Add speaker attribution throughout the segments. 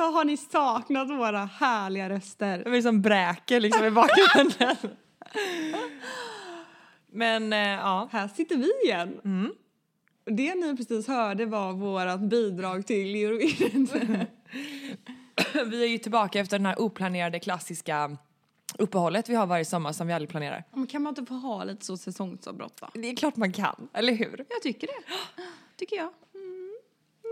Speaker 1: Alltså har ni saknat våra härliga röster?
Speaker 2: Det var som bräker liksom i bakgrunden. Men eh, ja,
Speaker 1: Här sitter vi igen. Det ni precis hörde var vårt bidrag till Eurovision.
Speaker 2: vi är ju tillbaka efter den här oplanerade klassiska uppehållet vi har varje sommar som vi aldrig planerar.
Speaker 1: Men kan man inte få ha lite så säsongsavbrott då?
Speaker 2: Det är klart man kan, eller hur?
Speaker 1: Jag tycker det. Tycker jag.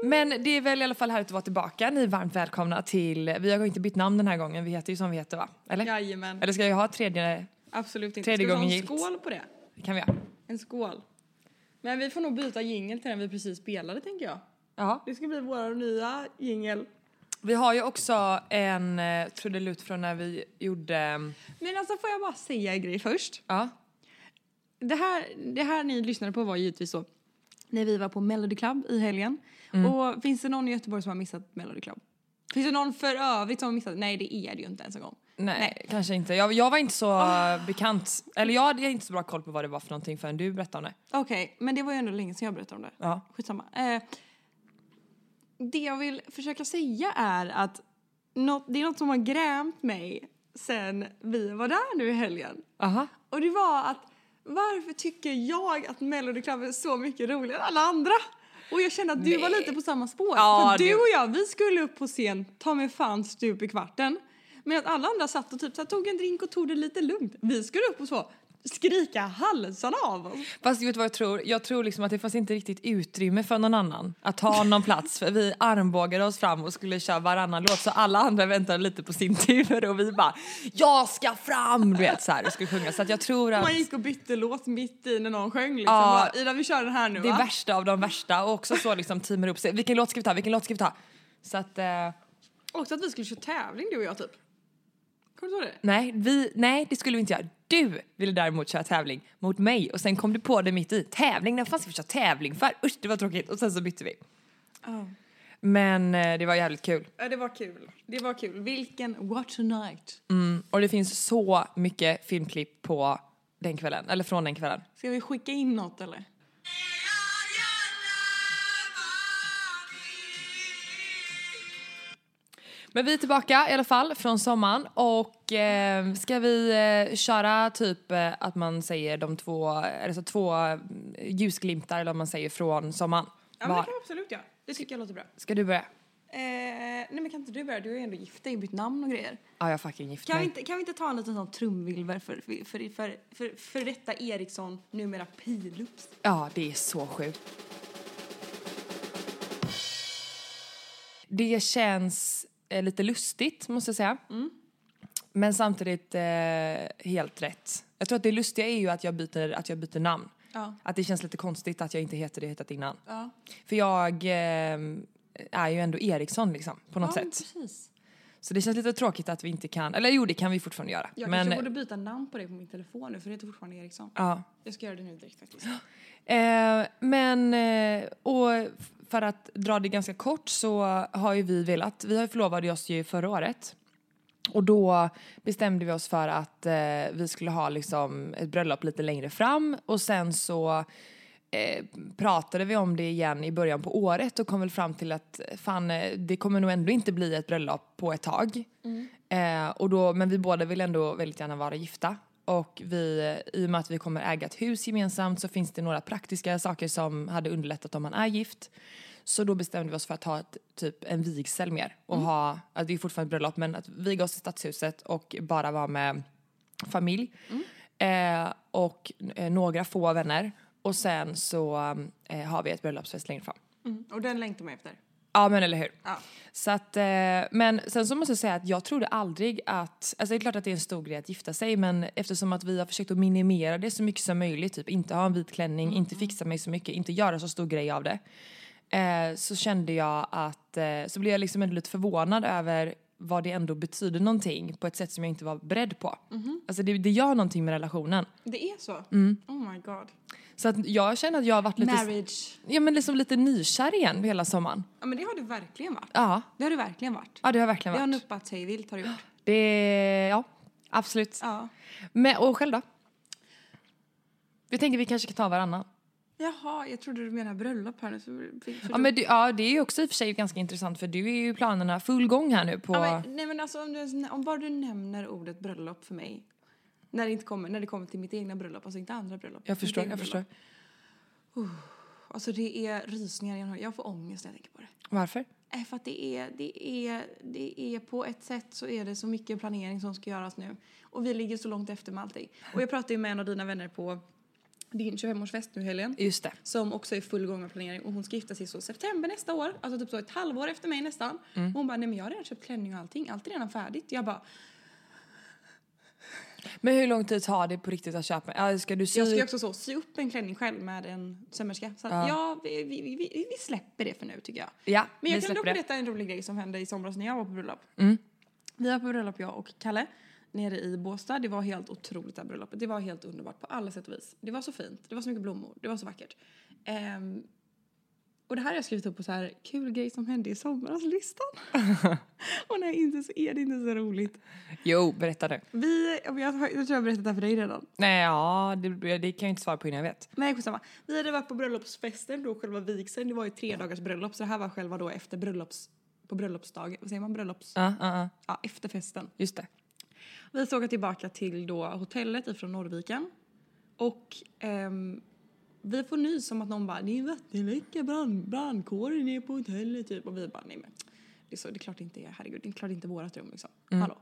Speaker 2: Men det är väl i alla fall härligt att vara tillbaka. Ni är varmt välkomna till, vi har inte bytt namn den här gången, vi heter ju som vi heter va? Eller?
Speaker 1: Jajamän.
Speaker 2: Eller ska jag ha tredje?
Speaker 1: Absolut inte.
Speaker 2: Tredje
Speaker 1: Ska vi
Speaker 2: gången
Speaker 1: ha en skål på det?
Speaker 2: Det kan vi göra.
Speaker 1: En skål. Men vi får nog byta jingel till den vi precis spelade tänker jag.
Speaker 2: Ja.
Speaker 1: Det ska bli vår nya jingel.
Speaker 2: Vi har ju också en eh, trudelutt från när vi gjorde,
Speaker 1: Men alltså får jag bara säga en grej först?
Speaker 2: ja,
Speaker 1: Det här, det här ni lyssnade på var givetvis så när vi var på Melody Club i helgen.
Speaker 2: Mm.
Speaker 1: Och finns det någon i Göteborg som har missat Melody Club? Finns det någon för övrigt som har missat? Nej det är det ju inte ens en gång.
Speaker 2: nej, kanske inte. Jag, jag var inte så bekant, eller jag hade inte så bra koll på vad det var för någonting förrän du berättade om det.
Speaker 1: Okej, men det var ju ändå länge sedan jag berättade om det.
Speaker 2: Ja.
Speaker 1: Skitsamma. Eh, det jag vill försöka säga är att något, det är något som har grämt mig sen vi var där nu i helgen.
Speaker 2: Aha.
Speaker 1: Och det var att varför tycker jag att Melody Club är så mycket roligare än alla andra? Och jag kände att du var lite på samma spår.
Speaker 2: Ja,
Speaker 1: För du
Speaker 2: det-
Speaker 1: och jag, vi skulle upp på scen, ta mig fan stup i kvarten. Men att alla andra satt och typ så tog en drink och tog det lite lugnt. Vi skulle upp och så skrika halsarna av oss.
Speaker 2: Fast vet du vad jag tror? Jag tror liksom att det fanns inte riktigt utrymme för någon annan att ta någon plats. För vi armbågade oss fram och skulle köra varannan låt så alla andra väntade lite på sin tur och vi bara Jag ska fram! Du vet så här och skulle sjunga. Så att jag tror att
Speaker 1: Man gick och bytte låt mitt i när någon sjöng liksom.
Speaker 2: Ja.
Speaker 1: Ida vi kör den här nu
Speaker 2: det
Speaker 1: va?
Speaker 2: värsta av de värsta och också så liksom teamar upp sig. Vilken låt ska vi ta? Vilken låt ska vi ta? Så att eh,
Speaker 1: Också att vi skulle köra tävling du och jag typ. Kommer du ihåg det?
Speaker 2: nej, vi, nej det skulle vi inte göra. Du ville däremot köra tävling mot mig och sen kom du på det mitt i. Tävling? När fan ska vi köra tävling för? Usch det var tråkigt och sen så bytte vi. Men eh, det var jävligt kul.
Speaker 1: Ja det var kul. Det var kul. Vilken What Tonight.
Speaker 2: Mm, och det finns så mycket filmklipp på den kvällen, eller från den kvällen.
Speaker 1: Ska vi skicka in något eller?
Speaker 2: Men vi är tillbaka i alla fall från sommaren och eh, ska vi eh, köra typ eh, att man säger de två, alltså två eh, ljusglimtar eller vad man säger från sommaren.
Speaker 1: Ja men det
Speaker 2: Var?
Speaker 1: kan vi absolut göra. Det tycker jag låter bra.
Speaker 2: Ska du börja?
Speaker 1: Eh, nej men kan inte du börja? Du har ju ändå gift dig, bytt namn och grejer.
Speaker 2: Ja, jag fucking gift
Speaker 1: Kan vi,
Speaker 2: mig.
Speaker 1: inte, kan vi inte ta en liten sån trumvirvel för, för, för, för, för, för detta Eriksson, numera Pilups?
Speaker 2: Ja, det är så sjukt. Det känns eh, lite lustigt, måste jag säga. Men samtidigt eh, helt rätt. Jag tror att det lustiga är ju att jag byter, att jag byter namn.
Speaker 1: Ja.
Speaker 2: Att det känns lite konstigt att jag inte heter det jag hetat innan.
Speaker 1: Ja.
Speaker 2: För jag eh, är ju ändå Eriksson liksom, på något
Speaker 1: ja,
Speaker 2: sätt.
Speaker 1: precis.
Speaker 2: Så det känns lite tråkigt att vi inte kan, eller jo det kan vi fortfarande göra.
Speaker 1: Jag
Speaker 2: men,
Speaker 1: kanske borde byta namn på dig på min telefon nu för det heter fortfarande Eriksson.
Speaker 2: ja.
Speaker 1: Jag ska göra det nu direkt faktiskt.
Speaker 2: Eh, men, eh, och för att dra det ganska kort så har ju vi velat, vi förlovade oss ju förra året. Och då bestämde vi oss för att eh, vi skulle ha liksom ett bröllop lite längre fram och sen så eh, pratade vi om det igen i början på året och kom väl fram till att fan, eh, det kommer nog ändå inte bli ett bröllop på ett tag. Eh, och då, men vi båda vill ändå väldigt gärna vara gifta. Och vi, i och med att vi kommer äga ett hus gemensamt så finns det några praktiska saker som hade underlättat om man är gift. Så då bestämde vi oss för att ha ett, typ en vigsel mer och ha, alltså det är fortfarande ett bröllop men att viga oss i stadshuset och bara vara med familj. Eh, och eh, några få vänner. Och sen så eh, har vi ett bröllopsfest längre fram.
Speaker 1: Mm. Och den längtar man efter.
Speaker 2: Ja men eller hur.
Speaker 1: Ja.
Speaker 2: Så att, eh, men sen så måste jag säga att jag trodde aldrig att, alltså det är klart att det är en stor grej att gifta sig men eftersom att vi har försökt att minimera det så mycket som möjligt, typ inte ha en vit klänning, inte fixa mig så mycket, inte göra så stor grej av det. Eh, så kände jag att, eh, så blev jag liksom ändå lite förvånad över vad det ändå betyder någonting på ett sätt som jag inte var beredd på. Alltså det, det gör någonting med relationen.
Speaker 1: Det är så? Oh my god.
Speaker 2: Så att jag känner att jag har varit lite,
Speaker 1: Marriage.
Speaker 2: ja, men liksom lite nykär igen hela sommaren.
Speaker 1: Ja men det har du verkligen varit.
Speaker 2: Ja,
Speaker 1: Det har du verkligen varit.
Speaker 2: ja det har verkligen
Speaker 1: Det har
Speaker 2: varit.
Speaker 1: nuppat hej vilt har du gjort.
Speaker 2: Det, ja, absolut.
Speaker 1: Ja.
Speaker 2: Men, och själv då? Jag tänker vi kanske kan ta varannan.
Speaker 1: Jaha, jag trodde du menade bröllop här nu. Så
Speaker 2: Ja, men det, ja, det är ju också i och för sig ganska intressant för du är ju planerna full gång här nu på...
Speaker 1: Ja, men, nej men alltså om, du, om bara du nämner ordet bröllop för mig. När det, inte kommer, när det kommer till mitt egna bröllop, alltså inte andra bröllop.
Speaker 2: jag förstår, jag förstår.
Speaker 1: bröllop. Alltså det är rysningar, har- jag får ångest när jag tänker på det.
Speaker 2: Varför?
Speaker 1: Eh, För att det är, det, är, det är på ett sätt så är det så mycket planering som ska göras nu. Och vi ligger så långt efter med allting. Och jag pratade ju med en av dina vänner på din 25-årsfest nu i helgen.
Speaker 2: Just det.
Speaker 1: Som också är full gång med planering och hon ska gifta sig så september nästa år. Alltså typ så ett halvår efter mig nästan.
Speaker 2: Mm.
Speaker 1: Och hon bara, nej men jag har redan köpt klänning och allting. Allt är redan färdigt. Jag bara,
Speaker 2: Men hur lång tid tar det på riktigt att köpa? Ska du sy?
Speaker 1: jag ska ju också så sy upp en klänning själv med en sömmerska. Så att,
Speaker 2: Ja.
Speaker 1: ja, vi, vi, vi, vi släpper det för nu tycker jag.
Speaker 2: Ja,
Speaker 1: Men jag
Speaker 2: vi
Speaker 1: kan
Speaker 2: det.
Speaker 1: berätta en rolig grej som hände i somras när jag var på bröllop.
Speaker 2: Mm.
Speaker 1: Vi var på bröllop jag och Kalle nere i Båstad. Det var helt otroligt det här bröllopet. Det var helt underbart på alla sätt och vis. Det var så fint. Det var så mycket blommor. Det var så vackert. Ehm, och det här har jag skrivit upp på så här kul grej som hände i somras-listan. och nej, inte så är det inte så roligt.
Speaker 2: Jo, berätta nu.
Speaker 1: Vi, jag, jag, jag tror jag har berättat det här för dig redan.
Speaker 2: Nej, ja, det, det kan jag inte svara på innan jag vet.
Speaker 1: Nej, skitsamma. Vi hade varit på bröllopsfesten då, själva vigseln. Det var ju tre dagars bröllop, så det här var själva då efter bröllops... På bröllopsdagen, vad säger man? Bröllops...
Speaker 2: Ja, ja, ja.
Speaker 1: Ja, efter festen.
Speaker 2: Just det.
Speaker 1: Vi ska åka tillbaka till då hotellet ifrån Norrviken. Och ehm, vi får nys om att någon bara, det är vattenläcka, brand, brandkåren är på hotellet typ. Och vi bara, nej men det är, så, det är klart det inte är, herregud, det är klart det inte är vårat rum liksom. Hallå.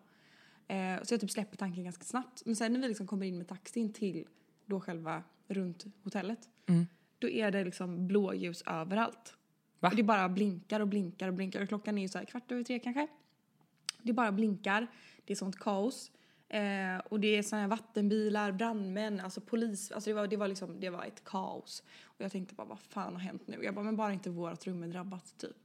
Speaker 1: Eh, så jag typ släpper tanken ganska snabbt. Men sen när vi liksom kommer in med taxin till då själva runt hotellet. Då är det liksom blåljus överallt.
Speaker 2: Va?
Speaker 1: Och det bara blinkar och blinkar och blinkar. Och klockan är ju så här kvart över tre kanske. Det bara blinkar. Det är sånt kaos. Eh, och det är såna här vattenbilar, brandmän, alltså polis. Alltså det var, det var liksom, det var ett kaos. Och jag tänkte bara, vad fan har hänt nu? Jag bara, men bara inte vårt rum är drabbat typ.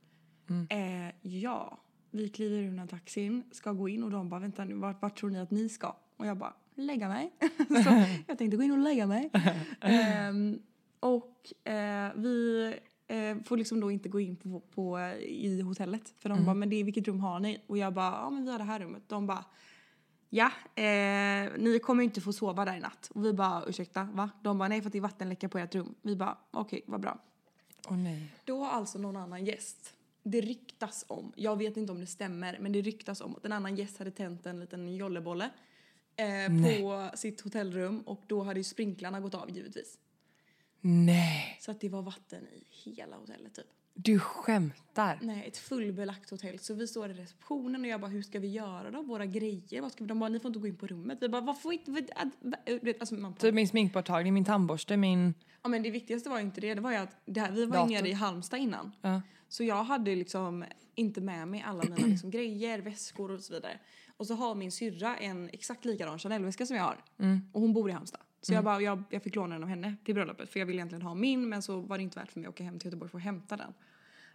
Speaker 1: Eh, ja, vi kliver ur den här taxin, ska gå in och de bara, vänta nu, vart, vart tror ni att ni ska? Och jag bara, lägga mig. så jag tänkte gå in och lägga mig. Ehm, och eh, vi eh, får liksom då inte gå in på, på, i hotellet. För de bara, men det vilket rum har ni? Och jag bara, ja men vi har det här rummet. De bara, ja, eh, ni kommer inte få sova där i natt. Och vi bara, ursäkta, va? De bara, nej för att det är vattenläcka på ert rum. Vi bara, okej, vad bra.
Speaker 2: Åh nej.
Speaker 1: Då har alltså någon annan gäst. Det ryktas om, jag vet inte om det stämmer, men det ryktas om att en annan gäst hade tänt en liten jollebolle eh, på sitt hotellrum och då hade ju sprinklarna gått av givetvis.
Speaker 2: Nej,
Speaker 1: Så att det var vatten i hela hotellet typ.
Speaker 2: Du skämtar.
Speaker 1: Nej, ett fullbelagt hotell. Så vi står i receptionen och jag bara, hur ska vi göra då? Våra grejer? Vad ska vi? De bara, ni får inte gå in på rummet. Vi bara, inte? vad- vad- vad- Alltså, man
Speaker 2: Typ min sminkborttagning, min tandborste, min...
Speaker 1: Ja men det viktigaste var ju inte det, det var ju att det här, vi var
Speaker 2: Dator.
Speaker 1: nere i Halmstad innan.
Speaker 2: Ja.
Speaker 1: Så jag hade liksom inte med mig alla mina liksom grejer, väskor och så vidare. Och så har min syrra en exakt likadan Chanel-väska som jag har. Och hon bor i Halmstad. Så jag, bara, jag, jag fick låna den av henne till bröllopet för jag ville egentligen ha min men så var det inte värt för mig att åka hem till Göteborg för att hämta den.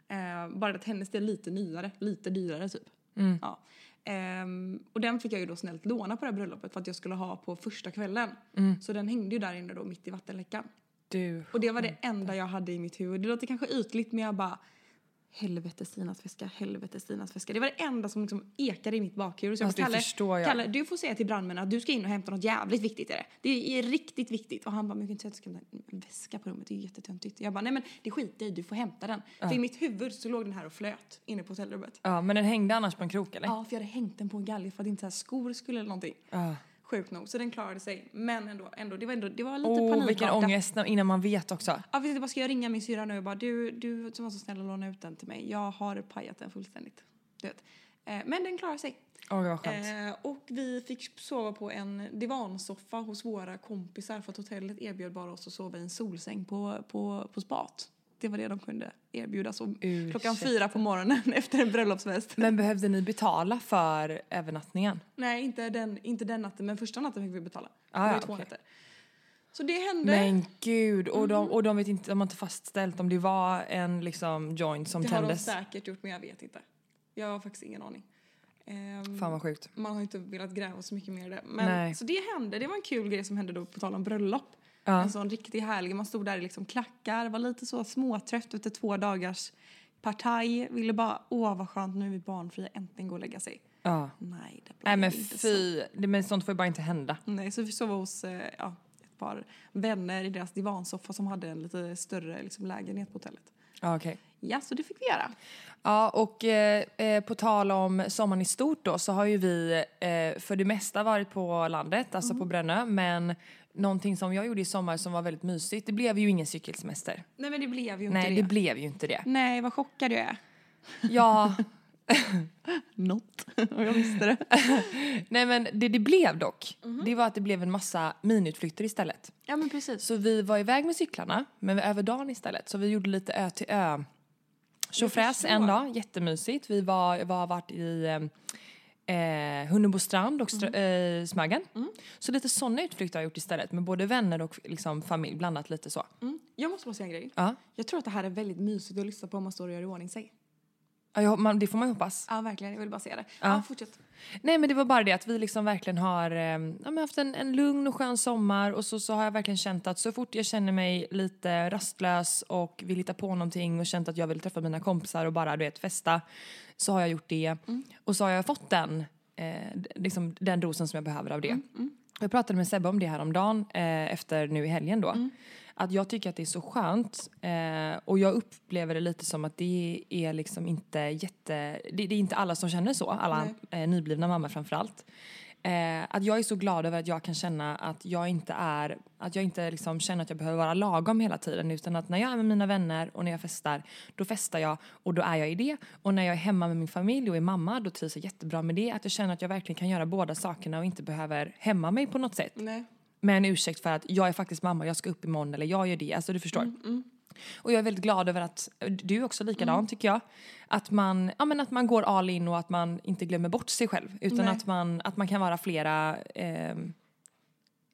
Speaker 1: Eh, bara att hennes är lite nyare, lite dyrare typ. Ja. Ehm, och den fick jag ju då snällt låna på det här bröllopet för att jag skulle ha på första kvällen. Så den hängde ju där inne då mitt i vattenläckan.
Speaker 2: Du.
Speaker 1: Och det var det enda jag hade i mitt huvud. Det låter kanske ytligt men jag bara Helvete Stinas väska, helvete Stinas väska. Det var det enda som liksom ekade i mitt bakhuvud. Så jag
Speaker 2: Alltså,
Speaker 1: Kalle,
Speaker 2: förstår jag.
Speaker 1: Kalle, du får säga till brandmännen att du ska in och hämta något jävligt viktigt i det. Det är riktigt viktigt. Och han bara, men jag kan inte säga att jag ska hämta en väska på rummet, det är jättetöntigt. Jag bara, nej men det skiter i, du får hämta den. För i mitt huvud så låg den här och flöt inne på hotellrummet.
Speaker 2: Ja, men den hängde annars på en krok eller?
Speaker 1: Ja, för jag hade hängt den på en galge för att inte så skor skulle eller någonting.
Speaker 2: Ja.
Speaker 1: Sjukt nog, så den klarade sig. Men ändå, ändå det var ändå, det var lite
Speaker 2: Åh, vilken
Speaker 1: panikartat.
Speaker 2: ångest innan man vet också.
Speaker 1: Ja, du, vad ska jag ringa min syra nu och bara du, du som var så snäll att låna ut den till mig. Jag har pajat den fullständigt. Du vet. Eh, men den klarar sig.
Speaker 2: Åh, vad skönt.
Speaker 1: Eh, och vi fick sova på en divansoffa hos våra kompisar för att hotellet erbjöd bara oss att sova i en solsäng på, på, på spat. Det var det de kunde erbjuda. Så
Speaker 2: Ursäkta.
Speaker 1: klockan fyra på morgonen efter en bröllopsfest.
Speaker 2: Men behövde ni betala för övernattningen?
Speaker 1: Nej, inte den, inte den natten, men första natten fick vi betala.
Speaker 2: Ah,
Speaker 1: det var ju två
Speaker 2: okej.
Speaker 1: nätter. Så det hände.
Speaker 2: Men gud, och,
Speaker 1: Mm.
Speaker 2: de, och de vet inte, de har inte fastställt om det var en liksom joint som
Speaker 1: det har de
Speaker 2: tändes.
Speaker 1: säkert gjort, men jag vet inte. Jag har faktiskt ingen aning. Ehm,
Speaker 2: Fan vad sjukt.
Speaker 1: man har inte velat gräva så mycket mer i det. Men,
Speaker 2: Nej.
Speaker 1: så det hände, det var en kul grej som hände då på tal om bröllop.
Speaker 2: Ja.
Speaker 1: En sån riktigt härlig, man stod där i liksom klackar, var lite så småtrött efter två dagars partaj. Ville bara, åh vad skönt, nu är vi barnfria, äntligen gå och lägga sig.
Speaker 2: Ja.
Speaker 1: Nej, det blev
Speaker 2: Nej men
Speaker 1: inte så.
Speaker 2: fy, det, men sånt får ju bara inte hända.
Speaker 1: Nej, så vi sov hos eh, ja, ett par vänner i deras divansoffa som hade en lite större liksom, lägenhet på hotellet.
Speaker 2: Ja, okej.
Speaker 1: Ja, så det fick vi göra.
Speaker 2: Ja, och eh, eh, på tal om sommaren i stort då så har ju vi eh, för det mesta varit på landet, alltså
Speaker 1: Mm.
Speaker 2: på Brännö, men någonting som jag gjorde i sommar som var väldigt mysigt, det blev ju ingen cykelsemester.
Speaker 1: Nej, men det blev ju
Speaker 2: Nej,
Speaker 1: inte
Speaker 2: det
Speaker 1: det.
Speaker 2: blev ju inte det.
Speaker 1: Nej, vad chockad jag är.
Speaker 2: Ja,
Speaker 1: Något. Och jag visste det.
Speaker 2: nej men det det blev dock,
Speaker 1: Mhm.
Speaker 2: det var att det blev en massa miniutflykter istället.
Speaker 1: Ja, men precis.
Speaker 2: Så vi var iväg med cyklarna, men över dagen istället. Så vi gjorde lite ö till ö. Tjofräs en dag, jättemysigt. Vi var, var varit i eh, Hunnebostrand och
Speaker 1: Mm.
Speaker 2: Str- eh, Smögen. Så lite sådana utflykter har jag gjort istället med både vänner och liksom, familj, blandat lite så.
Speaker 1: Mm. Jag måste bara säga en grej.
Speaker 2: Ja.
Speaker 1: Jag tror att det här är väldigt mysigt att lyssna på om man står och gör i ordning sig.
Speaker 2: Ja, man, det får man ju hoppas.
Speaker 1: Ja, verkligen. Jag vill bara säga det.
Speaker 2: Ja.
Speaker 1: Ja, fortsätt.
Speaker 2: Nej men det var bara det att vi liksom verkligen har eh, ja, haft en, en lugn och skön sommar och så, så har jag verkligen känt att så fort jag känner mig lite rastlös och vill hitta på någonting och känt att jag vill träffa mina kompisar och bara du vet festa så har jag gjort det och så har jag fått den, eh, liksom den dosen som jag behöver av det. Jag pratade med Sebbe om det här om dagen eh, efter nu i helgen då. Att jag tycker att det är så skönt eh, och jag upplever det lite som att det är liksom inte jätte... Det, det är inte alla som känner så, alla eh, nyblivna mammor framförallt. Eh, att jag är så glad över att jag kan känna att jag inte är, att jag inte liksom känner att jag behöver vara lagom hela tiden utan att när jag är med mina vänner och när jag festar, då festar jag och då är jag i det. Och när jag är hemma med min familj och är mamma, då trivs jag jättebra med det. Att jag känner att jag verkligen kan göra båda sakerna och inte behöver hämma mig på något sätt
Speaker 1: Nej.
Speaker 2: Med en ursäkt för att jag är faktiskt mamma, jag ska upp imorgon eller jag gör det. Alltså du förstår. Och jag är väldigt glad över att, du är också likadan tycker jag, att man, ja, men att man går all in och att man inte glömmer bort sig själv. Utan
Speaker 1: Nej.
Speaker 2: att man, att man kan vara flera, ehm,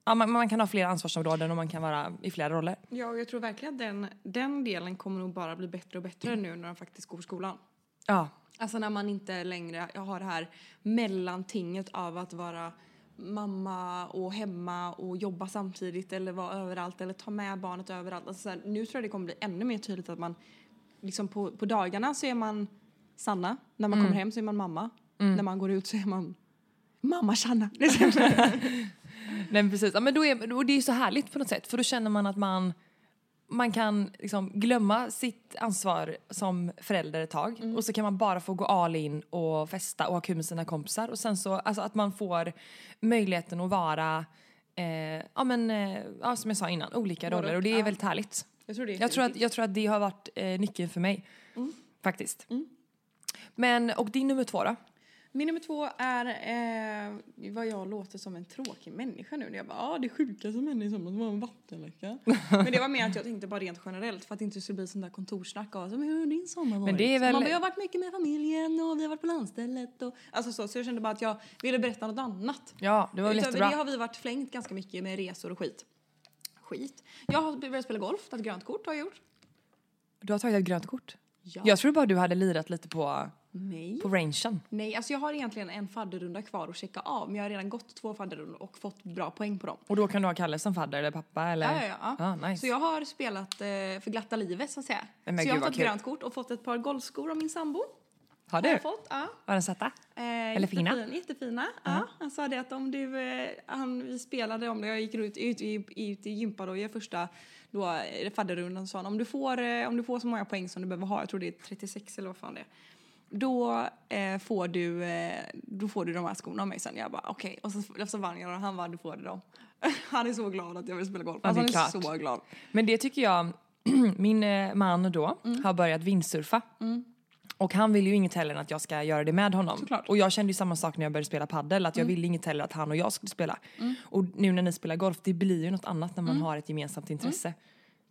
Speaker 2: ja, man, man kan ha flera ansvarsområden och man kan vara i flera roller.
Speaker 1: Ja, och jag tror verkligen att den, den delen kommer nog bara bli bättre och bättre nu när de faktiskt går skolan.
Speaker 2: Ja,
Speaker 1: Alltså när man inte längre har det här mellantinget av att vara mamma och hemma och jobba samtidigt eller vara överallt eller ta med barnet överallt. Alltså så här, nu tror jag det kommer bli ännu mer tydligt att man liksom på, på dagarna så är man Sanna, när man kommer hem så är man mamma, när man går ut så är man mamma Sanna.
Speaker 2: Nej precis. Ja, men då är, och det är så härligt på något sätt för då känner man att man man kan liksom glömma sitt ansvar som förälder ett tag och så kan man bara få gå all in och festa och ha kul med sina kompisar och sen så alltså att man får möjligheten att vara eh, ja men eh, ja, som jag sa innan olika
Speaker 1: Både
Speaker 2: roller och det är
Speaker 1: ja.
Speaker 2: väldigt härligt.
Speaker 1: Jag tror det
Speaker 2: Jag tror, att, jag tror att det har varit eh, nyckeln för mig faktiskt. Men och din nummer två då?
Speaker 1: Min nummer två är eh, vad jag låter som en tråkig människa nu. När jag bara, ah, det sjukaste som hände i somras var en vattenläcka. Men det var mer att jag tänkte bara rent generellt för att det inte skulle bli sån där kontorssnack av så, men hur har din sommar varit?
Speaker 2: det är väl-
Speaker 1: Man bara, jag har varit mycket med familjen och vi har varit på landstället och alltså så. Så jag kände bara att jag ville berätta något annat.
Speaker 2: Ja, det var väl
Speaker 1: Utöver
Speaker 2: jättebra.
Speaker 1: det har vi varit flängt ganska mycket med resor och skit. Skit. Jag har börjat spela golf, tagit grönt kort har jag gjort.
Speaker 2: Du har tagit ett grönt kort?
Speaker 1: Ja.
Speaker 2: Jag tror bara du hade lirat lite på,
Speaker 1: Nej.
Speaker 2: på rangen.
Speaker 1: Nej, alltså jag har egentligen en fadderrunda kvar att checka av men jag har redan gått två fadderrundor och fått bra poäng på dem.
Speaker 2: Och då kan du ha Kalle som fadder eller pappa eller?
Speaker 1: Ja, ja, ja.
Speaker 2: Ah, nice.
Speaker 1: Så jag har spelat eh, för glatta livet så att säga.
Speaker 2: Men
Speaker 1: så jag har fått
Speaker 2: kul.
Speaker 1: grönt kort och fått ett par golfskor av min sambo.
Speaker 2: Har
Speaker 1: Har
Speaker 2: du?
Speaker 1: jag fått, ja.
Speaker 2: Var den söta?
Speaker 1: Eh,
Speaker 2: Eller fina?
Speaker 1: jättefin- Jättefina. Ja. Han sa det att om du, eh, han, vi spelade om det, jag gick ut, ut, ut, ut i gympa då i första då, eh, fadderrundan sa han om du, får, eh, om du får så många poäng som du behöver ha, jag tror det är 36 eller vad fan det är. Då, eh, får du, eh, då får du de här skorna av mig sen. Jag bara okej. Och så, så vann jag och han vann, du får det då. Han är så glad att jag vill spela golf.
Speaker 2: Ja,
Speaker 1: Alltså, han är
Speaker 2: klart.
Speaker 1: så glad.
Speaker 2: Men det tycker jag, min eh, man då
Speaker 1: Mm.
Speaker 2: har börjat vindsurfa. Och han vill ju inget heller än att jag ska göra det med honom.
Speaker 1: Såklart. Mm.
Speaker 2: Och jag kände ju samma sak när jag började spela paddel att jag ville inget heller att han och jag skulle spela. Och nu när ni spelar golf, det blir ju något annat när man har ett gemensamt intresse.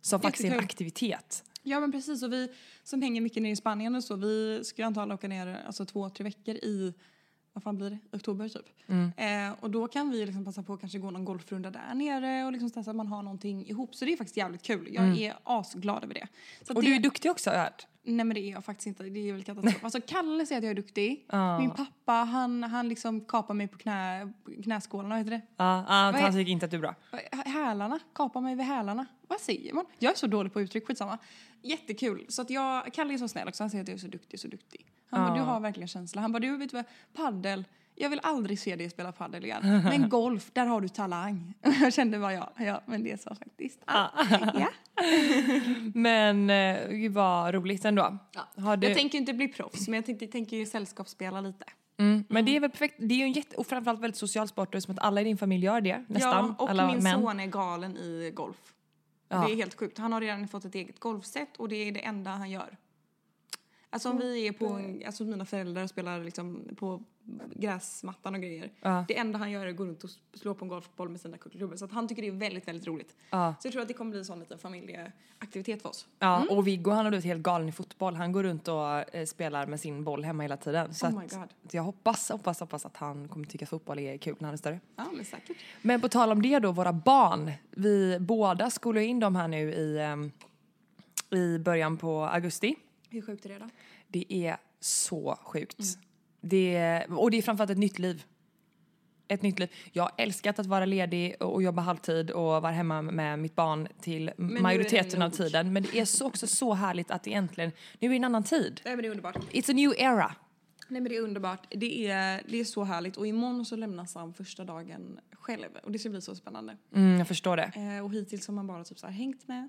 Speaker 2: Som faktiskt är en
Speaker 1: Mm.
Speaker 2: Aktivitet.
Speaker 1: Ja men precis och vi som hänger mycket nere i Spanien och så, vi ska antagligen åka ner alltså två, tre veckor i, vad fan blir det, oktober typ. Eh, och då kan vi liksom passa på att kanske gå någon golfrunda där nere och liksom testa att man har någonting ihop. Så det är faktiskt jävligt kul. Jag är asglad över det. Så
Speaker 2: Och
Speaker 1: det,
Speaker 2: du är duktig också har jag hört.
Speaker 1: Nej men det är jag faktiskt inte. Det är väl katastrof. Alltså Kalle säger att jag är duktig. Min pappa han, han liksom kapar mig på knä, knäskålarna, heter det?
Speaker 2: Ja,
Speaker 1: Vad är-
Speaker 2: han tycker inte att du är bra.
Speaker 1: Hälarna, kapar mig vid hälarna. Vad säger man? Jag är så dålig på uttryck, skitsamma. Jättekul. Så att jag, Kalle är så snäll också, han säger att jag är så duktig, så duktig. Han bara, du har verkligen känsla. Han bara, du vet vad, paddel. Jag vill aldrig se dig spela padel igen. Men golf, där har du talang. Jag kände bara ja, ja men det är så faktiskt. Ja.
Speaker 2: Men eh, gud vad roligt ändå. Har du...
Speaker 1: Jag tänker inte bli proffs, men jag tänkte, tänker ju sällskapsspela lite.
Speaker 2: mm. Men det är väl perfekt. Det är ju en jätte... Och framförallt väldigt social sport och som att alla i din familj gör det. Nästan.
Speaker 1: Ja, och
Speaker 2: alla
Speaker 1: min
Speaker 2: män.
Speaker 1: son är galen i golf.
Speaker 2: Ja.
Speaker 1: Det är helt sjukt. Han har redan fått ett eget golfset och det är det enda han gör. Alltså om vi är på, en- alltså mina föräldrar spelar liksom på gräsmattan och grejer.
Speaker 2: Ja.
Speaker 1: Det enda han gör är att gå runt och slå på en golfboll med sina klubbor. Så att han tycker det är väldigt, väldigt roligt.
Speaker 2: Ja.
Speaker 1: Så jag tror att det kommer bli en sån liten familjeaktivitet för oss.
Speaker 2: Ja, och Viggo han har blivit helt galen i fotboll. Han går runt och eh, spelar med sin boll hemma hela tiden. Så
Speaker 1: Oh my
Speaker 2: att, jag hoppas, hoppas, hoppas att han kommer tycka fotboll är kul när han är större.
Speaker 1: Ja, men säkert.
Speaker 2: Men på tal om det då, våra barn. Vi båda skolar in dem här nu i, ehm, i början på augusti.
Speaker 1: Hur sjukt är det då?
Speaker 2: Det är så sjukt. Det är, och det är framförallt ett nytt liv. Ett nytt liv. Jag har älskat att vara ledig och jobba halvtid och vara hemma med mitt barn till
Speaker 1: det
Speaker 2: majoriteten av tiden. Men det är så, också så härligt att egentligen, nu är det en annan tid.
Speaker 1: Nej men det är underbart.
Speaker 2: It's a new era.
Speaker 1: Nej men det är underbart. Det är, det är så härligt. Och imorgon så lämnas han första dagen själv. Och det ska bli så spännande.
Speaker 2: Mm, jag förstår det.
Speaker 1: Eh, och hittills har man bara typ så här hängt med.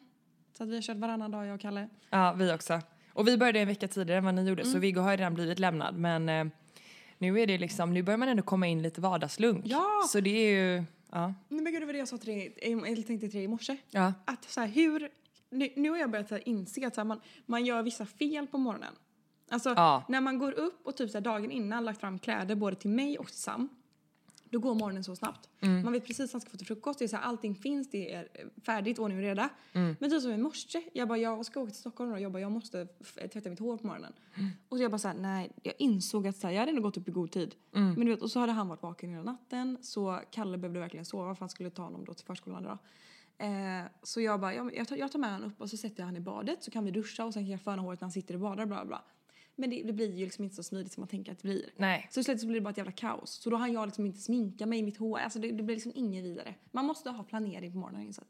Speaker 1: Så att vi har kört varannan dag jag och Kalle.
Speaker 2: Ja, vi också. Och vi började en vecka tidigare än vad ni gjorde,
Speaker 1: Mm.
Speaker 2: så Viggo har ju redan blivit lämnad. Men eh, nu är det liksom, nu börjar man ändå komma in lite vardagslunk.
Speaker 1: Ja!
Speaker 2: Så det är ju, ja.
Speaker 1: Nej men gud det var det jag sa till dig, eller tänkte till dig i morse.
Speaker 2: Ja.
Speaker 1: Att så här, hur, nu, nu har jag börjat så här, inse att så här, man, man gör vissa fel på morgonen. Alltså
Speaker 2: Ja.
Speaker 1: när man går upp och typ så här, dagen innan lagt fram kläder både till mig och till Sam. Då går morgonen så snabbt.
Speaker 2: Mm.
Speaker 1: Man vet precis vad man ska få till frukost. Det är så här, allting finns, det är färdigt, ordning och reda.
Speaker 2: Mm.
Speaker 1: Men typ som i morse, jag bara jag ska åka till Stockholm och bara jag måste f- tvätta mitt hår på morgonen.
Speaker 2: Mm.
Speaker 1: Och så jag bara så här, nej, jag insåg att så här, jag hade ändå gått upp i god tid.
Speaker 2: Mm.
Speaker 1: Men du vet, och så hade han varit vaken hela natten så Kalle behövde verkligen sova för han skulle ta honom då till förskolan idag. Eh, så jag bara, jag, jag, tar, jag tar med honom upp och så sätter jag han i badet så kan vi duscha och sen kan jag föna håret när han sitter och badar bla bla. Men det, det blir ju liksom inte så smidigt som man tänker att det blir.
Speaker 2: Nej.
Speaker 1: Så i slutet så blir det bara ett jävla kaos. Så då hann jag liksom inte sminka mig i mitt hår. Alltså det, det blir liksom inget vidare. Man måste ha planering på morgonen har jag insett.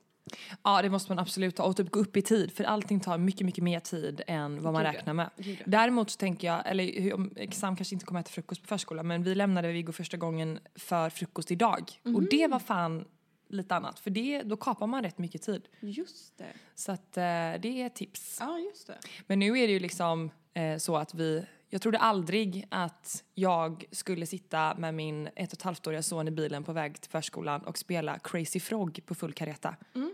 Speaker 2: Ja, det måste man absolut ha. Och typ gå upp i tid, för allting tar mycket, mycket mer tid än vad man
Speaker 1: Gud,
Speaker 2: räknar med.
Speaker 1: Gud.
Speaker 2: Däremot så tänker jag, eller Sam kanske inte kommer äta frukost på förskolan, men vi lämnade Viggo första gången för frukost idag. Och
Speaker 1: Mhm.
Speaker 2: det var fan lite annat, för det, då kapar man rätt mycket tid.
Speaker 1: Just det.
Speaker 2: Så att eh, det är tips.
Speaker 1: Ja, just det.
Speaker 2: Men nu är det ju liksom Eh, så att vi, jag trodde aldrig att jag skulle sitta med min ett och ett halvt-åriga son i bilen på väg till förskolan och spela Crazy Frog på full kareta. Mm.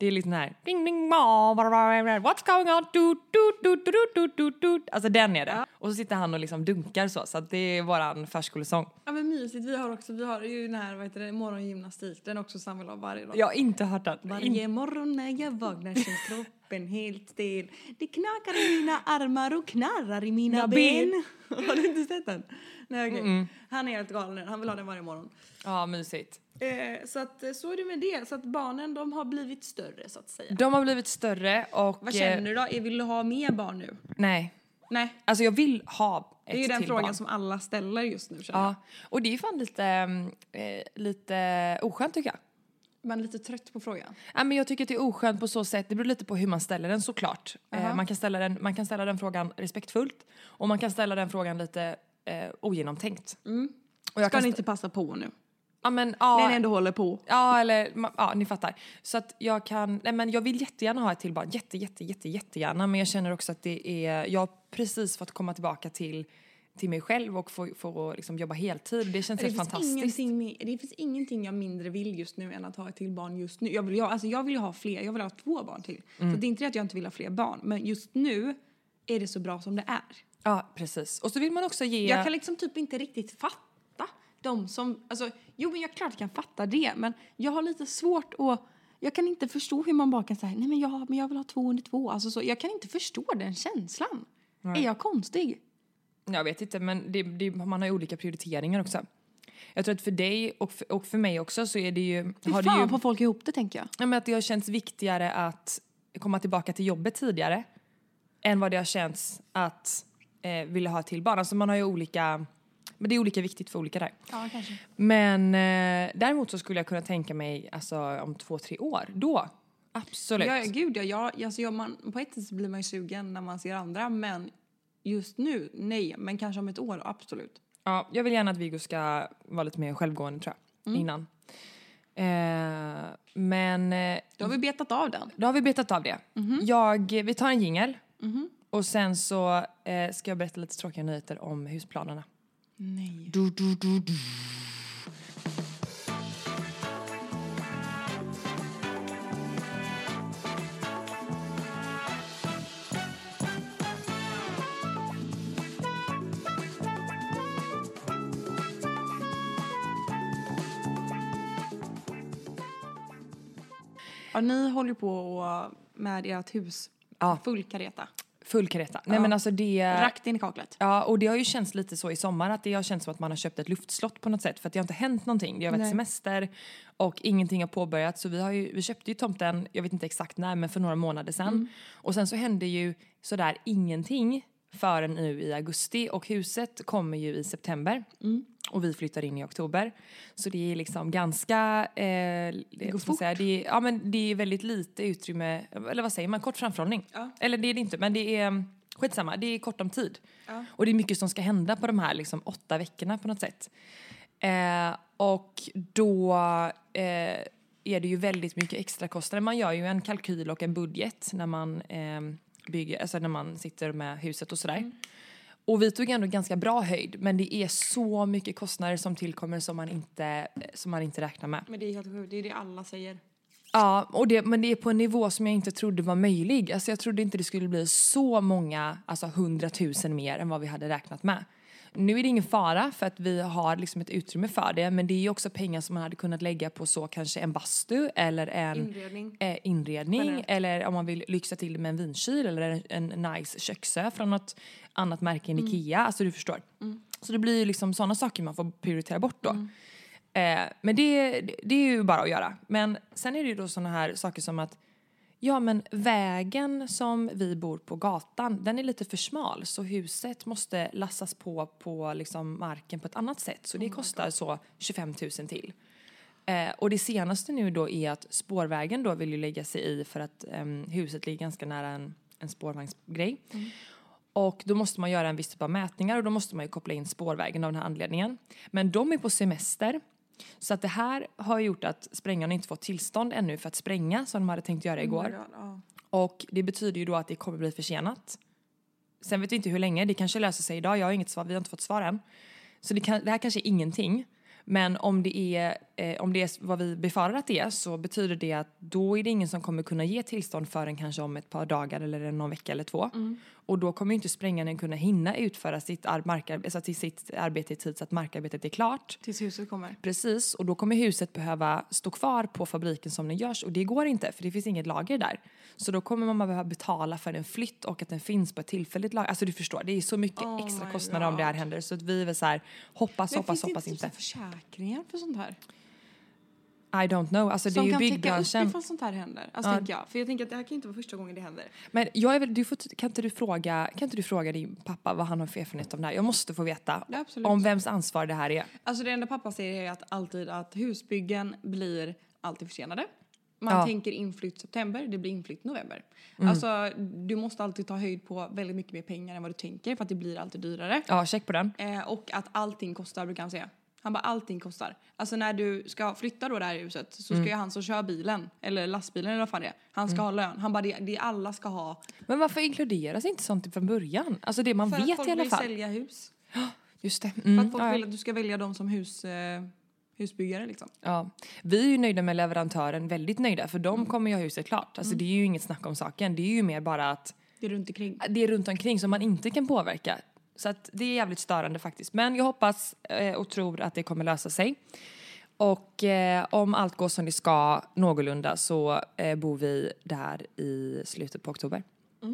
Speaker 2: Det är lite den här ding ding ma, what's going on du, du, du, du, du, du, du. Alltså den är det. Och så sitter han och liksom dunkar så, så det är våran förskolesång.
Speaker 1: Ja men mysigt. Vi har också, vi har ju den här, vad heter det, morgongymnastik. Den också Samuel har varje dag.
Speaker 2: Jag har inte hört den. In-
Speaker 1: Varje morgon när jag vaknar känns kroppen helt stel. Det knakar i mina armar och knarrar i mina
Speaker 2: Mina
Speaker 1: ben. Har du inte sett den? Nej okej. Han är helt galen. Han vill ha den varje morgon.
Speaker 2: Ja, mysigt.
Speaker 1: Eh, så att eh, så är det med det. Så att barnen de har blivit större så att säga.
Speaker 2: De har blivit större och...
Speaker 1: Vad känner du då? Eh, Vill du ha mer barn nu?
Speaker 2: Nej.
Speaker 1: Nej.
Speaker 2: Alltså jag vill ha ett
Speaker 1: Det är ju den frågan
Speaker 2: barn.
Speaker 1: som alla ställer just nu känner
Speaker 2: Ja, och det är fan lite, eh, lite oskönt tycker jag.
Speaker 1: jag. Man är lite trött på frågan.
Speaker 2: Ja, men jag tycker att det är oskönt på så sätt, det beror lite på hur man ställer den såklart. Eh, man, kan ställa den, man kan ställa den frågan respektfullt och man kan ställa den frågan lite eh, ogenomtänkt. Och jag
Speaker 1: Mm. Ska
Speaker 2: kan
Speaker 1: ni inte passa på nu?
Speaker 2: Ja men ja.
Speaker 1: När ni ändå håller på.
Speaker 2: Ja eller, ja ni fattar. Så att jag kan, nej men jag vill jättegärna ha ett till barn, jätte jätte jätte jättegärna men jag känner också att det är, jag har precis fått komma tillbaka till till mig själv och få, få liksom jobba heltid. Det känns
Speaker 1: Det
Speaker 2: helt fantastiskt.
Speaker 1: det finns ingenting jag mindre vill just nu än att ha ett till barn just nu. Jag vill, jag, alltså jag vill ju ha fler, jag vill ha två barn till.
Speaker 2: Mm.
Speaker 1: Så det är inte det att jag inte vill ha fler barn, men just nu är det så bra som det är.
Speaker 2: Ja precis. Och så vill man också ge...
Speaker 1: Jag kan liksom typ inte riktigt fatta de som, alltså jo men jag klart kan fatta det men jag har lite svårt att Jag kan inte förstå hur man bara kan säga nej men jag, men jag vill ha två under två. Alltså så, jag kan inte förstå den känslan. Är jag konstig?
Speaker 2: Jag vet inte, men det, det, man har ju olika prioriteringar också. Jag tror att för dig och för, och för mig också så är det ju... Har det
Speaker 1: fan
Speaker 2: ju
Speaker 1: får folk ihop det tänker jag.
Speaker 2: ja, men att det har känts viktigare att komma tillbaka till jobbet tidigare än vad det har känts att eh, vilja ha till barn. Alltså man har ju olika... Men det är olika viktigt för olika där.
Speaker 1: Ja, kanske.
Speaker 2: Men eh, däremot så skulle jag kunna tänka mig alltså, om två, tre år. Då, absolut.
Speaker 1: Ja, gud ja. Jag, alltså, jag, man, på ett sätt så blir man ju sugen när man ser andra men just nu, nej. Men kanske om ett år, absolut.
Speaker 2: Ja, jag vill gärna att Viggo ska vara lite mer självgående tror jag, innan. Eh, men eh,
Speaker 1: Då har vi betat av den.
Speaker 2: då har vi betat av det. Jag, vi tar en jingel och sen så eh, ska jag berätta lite tråkiga nyheter om husplanerna.
Speaker 1: Nej.
Speaker 2: Du, du, du, du.
Speaker 1: Ja, ni håller på med ert hus.
Speaker 2: Ja.
Speaker 1: Full kareta.
Speaker 2: Full kareta. Nej men alltså det...
Speaker 1: Rakt in i kaklet.
Speaker 2: Ja, och det har ju känts lite så i sommar att det har känts som att man har köpt ett luftslott på något sätt för att det har inte hänt någonting. Det har varit
Speaker 1: Nej.
Speaker 2: semester och ingenting har påbörjats så vi, har ju, vi köpte ju tomten, jag vet inte exakt när, men för några månader sedan. Och sen så hände ju sådär ingenting förrän nu i augusti och huset kommer ju i september. Och vi flyttar in i oktober. Så det är liksom ganska... Eh, det
Speaker 1: går
Speaker 2: man säga, det, är, ja, men det är väldigt lite utrymme, eller vad säger man, kort framförhållning.
Speaker 1: Ja.
Speaker 2: Eller det är det inte, men det är skitsamma, det är kort om tid. Och det är mycket som ska hända på de här liksom, åtta veckorna på något sätt. Eh, och då eh, är det ju väldigt mycket extra kostnader. Man gör ju en kalkyl och en budget när man eh, bygger, alltså när man sitter med huset och sådär. Och vi tog ändå ganska bra höjd, men det är så mycket kostnader som tillkommer som man inte, som man inte räknar med.
Speaker 1: Men det är helt sjukt. Det är det alla säger.
Speaker 2: Ja, och det, men det är på en nivå som jag inte trodde var möjlig. Alltså jag trodde inte det skulle bli så många, alltså hundratusen mer än vad vi hade räknat med. Nu är det ingen fara för att vi har liksom ett utrymme för det men det är ju också pengar som man hade kunnat lägga på så kanske en bastu eller en
Speaker 1: Inredning.
Speaker 2: eh, inredning eller om man vill lyxa till det med en vinkyl eller en, en nice köksö från något annat märke än Ikea. Alltså du förstår. Så det blir ju liksom sådana saker man får prioritera bort då. Eh, men det, det är ju bara att göra. Men sen är det ju då sådana här saker som att Ja men vägen som vi bor på gatan den är lite för smal så huset måste lassas på på liksom marken på ett annat sätt så det kostar så 25 000 till. Eh, och det senaste nu då är att spårvägen då vill ju lägga sig i för att ehm, huset ligger ganska nära en, en spårvagnsgrej. Och då måste man göra en viss typ av mätningar och då måste man ju koppla in spårvägen av den här anledningen. Men de är på semester. Så att det här har gjort att sprängarna inte fått tillstånd ännu för att spränga som de hade tänkt göra igår.
Speaker 1: Ja.
Speaker 2: Och det betyder ju då att det kommer bli försenat. Sen vet vi inte hur länge, det kanske löser sig idag, jag har inget svar, vi har inte fått svar än. Så det, kan, det här kanske är ingenting. Men om det, är, eh, om det är vad vi befarar att det är så betyder det att då är det ingen som kommer kunna ge tillstånd förrän kanske om ett par dagar eller någon vecka eller två. Och då kommer inte sprängaren kunna hinna utföra sitt, ar- markar, alltså till sitt arbete i tid så att markarbetet är klart.
Speaker 1: Tills huset kommer.
Speaker 2: Precis, och då kommer huset behöva stå kvar på fabriken som den görs och det går inte för det finns inget lager där. Så då kommer man behöva betala för en flytt och att den finns på ett tillfälligt lager. Alltså du förstår, det är så mycket
Speaker 1: Oh
Speaker 2: extra kostnader om det här
Speaker 1: God.
Speaker 2: händer så att vi är väl så här, hoppas,
Speaker 1: Men
Speaker 2: hoppas,
Speaker 1: finns
Speaker 2: hoppas
Speaker 1: det
Speaker 2: inte.
Speaker 1: inte. typ så här försäkringar för sånt här?
Speaker 2: I don't know, alltså det är
Speaker 1: Som
Speaker 2: ju
Speaker 1: kan
Speaker 2: byggbranschen.
Speaker 1: ifall sånt här händer. Alltså
Speaker 2: Ja.
Speaker 1: tänker jag. För jag tänker att det här kan inte vara första gången det händer.
Speaker 2: Men jag är väl, du får, kan, inte du fråga, kan inte du fråga din pappa vad han har för erfarenhet av det här? Jag måste få veta
Speaker 1: Ja,
Speaker 2: om vems ansvar det här är.
Speaker 1: Alltså det enda pappa säger är att alltid att husbyggen blir alltid försenade. Man
Speaker 2: Ja.
Speaker 1: tänker inflytt september, det blir inflytt november. Alltså du måste alltid ta höjd på väldigt mycket mer pengar än vad du tänker för att det blir alltid dyrare.
Speaker 2: Ja, check på den.
Speaker 1: Eh, och att allting kostar brukar han säga. Han bara allting kostar. Alltså när du ska flytta då det här huset så ska ju han som kör bilen, eller lastbilen eller vad fan det är, han ska ha lön. Han bara det, det alla ska ha.
Speaker 2: Men varför inkluderas inte sånt från början? Alltså det man
Speaker 1: För att
Speaker 2: vet
Speaker 1: folk
Speaker 2: i alla
Speaker 1: vill
Speaker 2: fall.
Speaker 1: sälja hus.
Speaker 2: Just det.
Speaker 1: För
Speaker 2: Mm,
Speaker 1: att folk
Speaker 2: ja,
Speaker 1: vill att du ska välja dem som hus, eh, husbyggare liksom.
Speaker 2: Ja, vi är ju nöjda med leverantören, väldigt nöjda för
Speaker 1: Mm.
Speaker 2: de kommer ju ha huset klart. Alltså det är ju inget snack om saken. Det är ju mer bara att
Speaker 1: Det är runt omkring.
Speaker 2: det är runt omkring som man inte kan påverka. Så att det är jävligt störande faktiskt. Men jag hoppas eh, och tror att det kommer lösa sig. Och eh, om allt går som det ska någorlunda så eh, bor vi där i slutet på oktober.
Speaker 1: Oh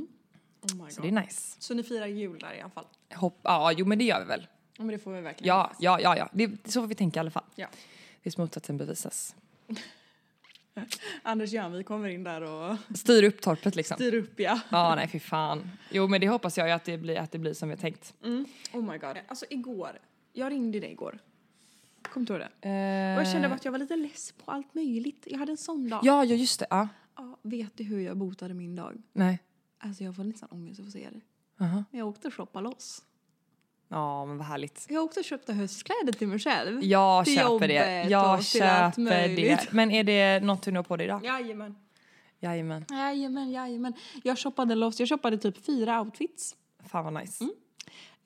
Speaker 1: my
Speaker 2: Så det är nice.
Speaker 1: Så ni firar jul där i alla fall?
Speaker 2: Hopp, ja, jo men det gör vi väl.
Speaker 1: Ja, men det får vi verkligen
Speaker 2: Ja,
Speaker 1: hoppas.
Speaker 2: ja, ja, ja. Det, så får vi tänka i alla fall.
Speaker 1: ja.
Speaker 2: Tills motsatsen bevisas.
Speaker 1: Anders Jönvik kommer in där och
Speaker 2: Styr upp torpet liksom.
Speaker 1: styr upp ja.
Speaker 2: Ja, nej fy fan. Jo men det hoppas jag ju att det blir, att det blir som vi har tänkt.
Speaker 1: Mm. Oh my god. Alltså igår, jag ringde dig igår. Kommer du ihåg det?
Speaker 2: Eh,
Speaker 1: Och jag kände bara att jag var lite less på allt möjligt. Jag hade en sån dag.
Speaker 2: Ja, ja just det. Ja.
Speaker 1: Ja, vet du hur jag botade min dag?
Speaker 2: Nej.
Speaker 1: Alltså jag får nästan ångest av att se det.
Speaker 2: Aha.
Speaker 1: Jag åkte och shoppade loss.
Speaker 2: Ja, men vad härligt.
Speaker 1: Jag åkte och köpte höstkläder till mig själv.
Speaker 2: Jag
Speaker 1: Till
Speaker 2: köper det. Jag köper det. Men är det något du når på dig idag?
Speaker 1: Jajamän.
Speaker 2: Jajamän.
Speaker 1: Jajamän, jajamän. Jag shoppade loss. Jag shoppade typ fyra outfits.
Speaker 2: Fan vad nice.
Speaker 1: Mm.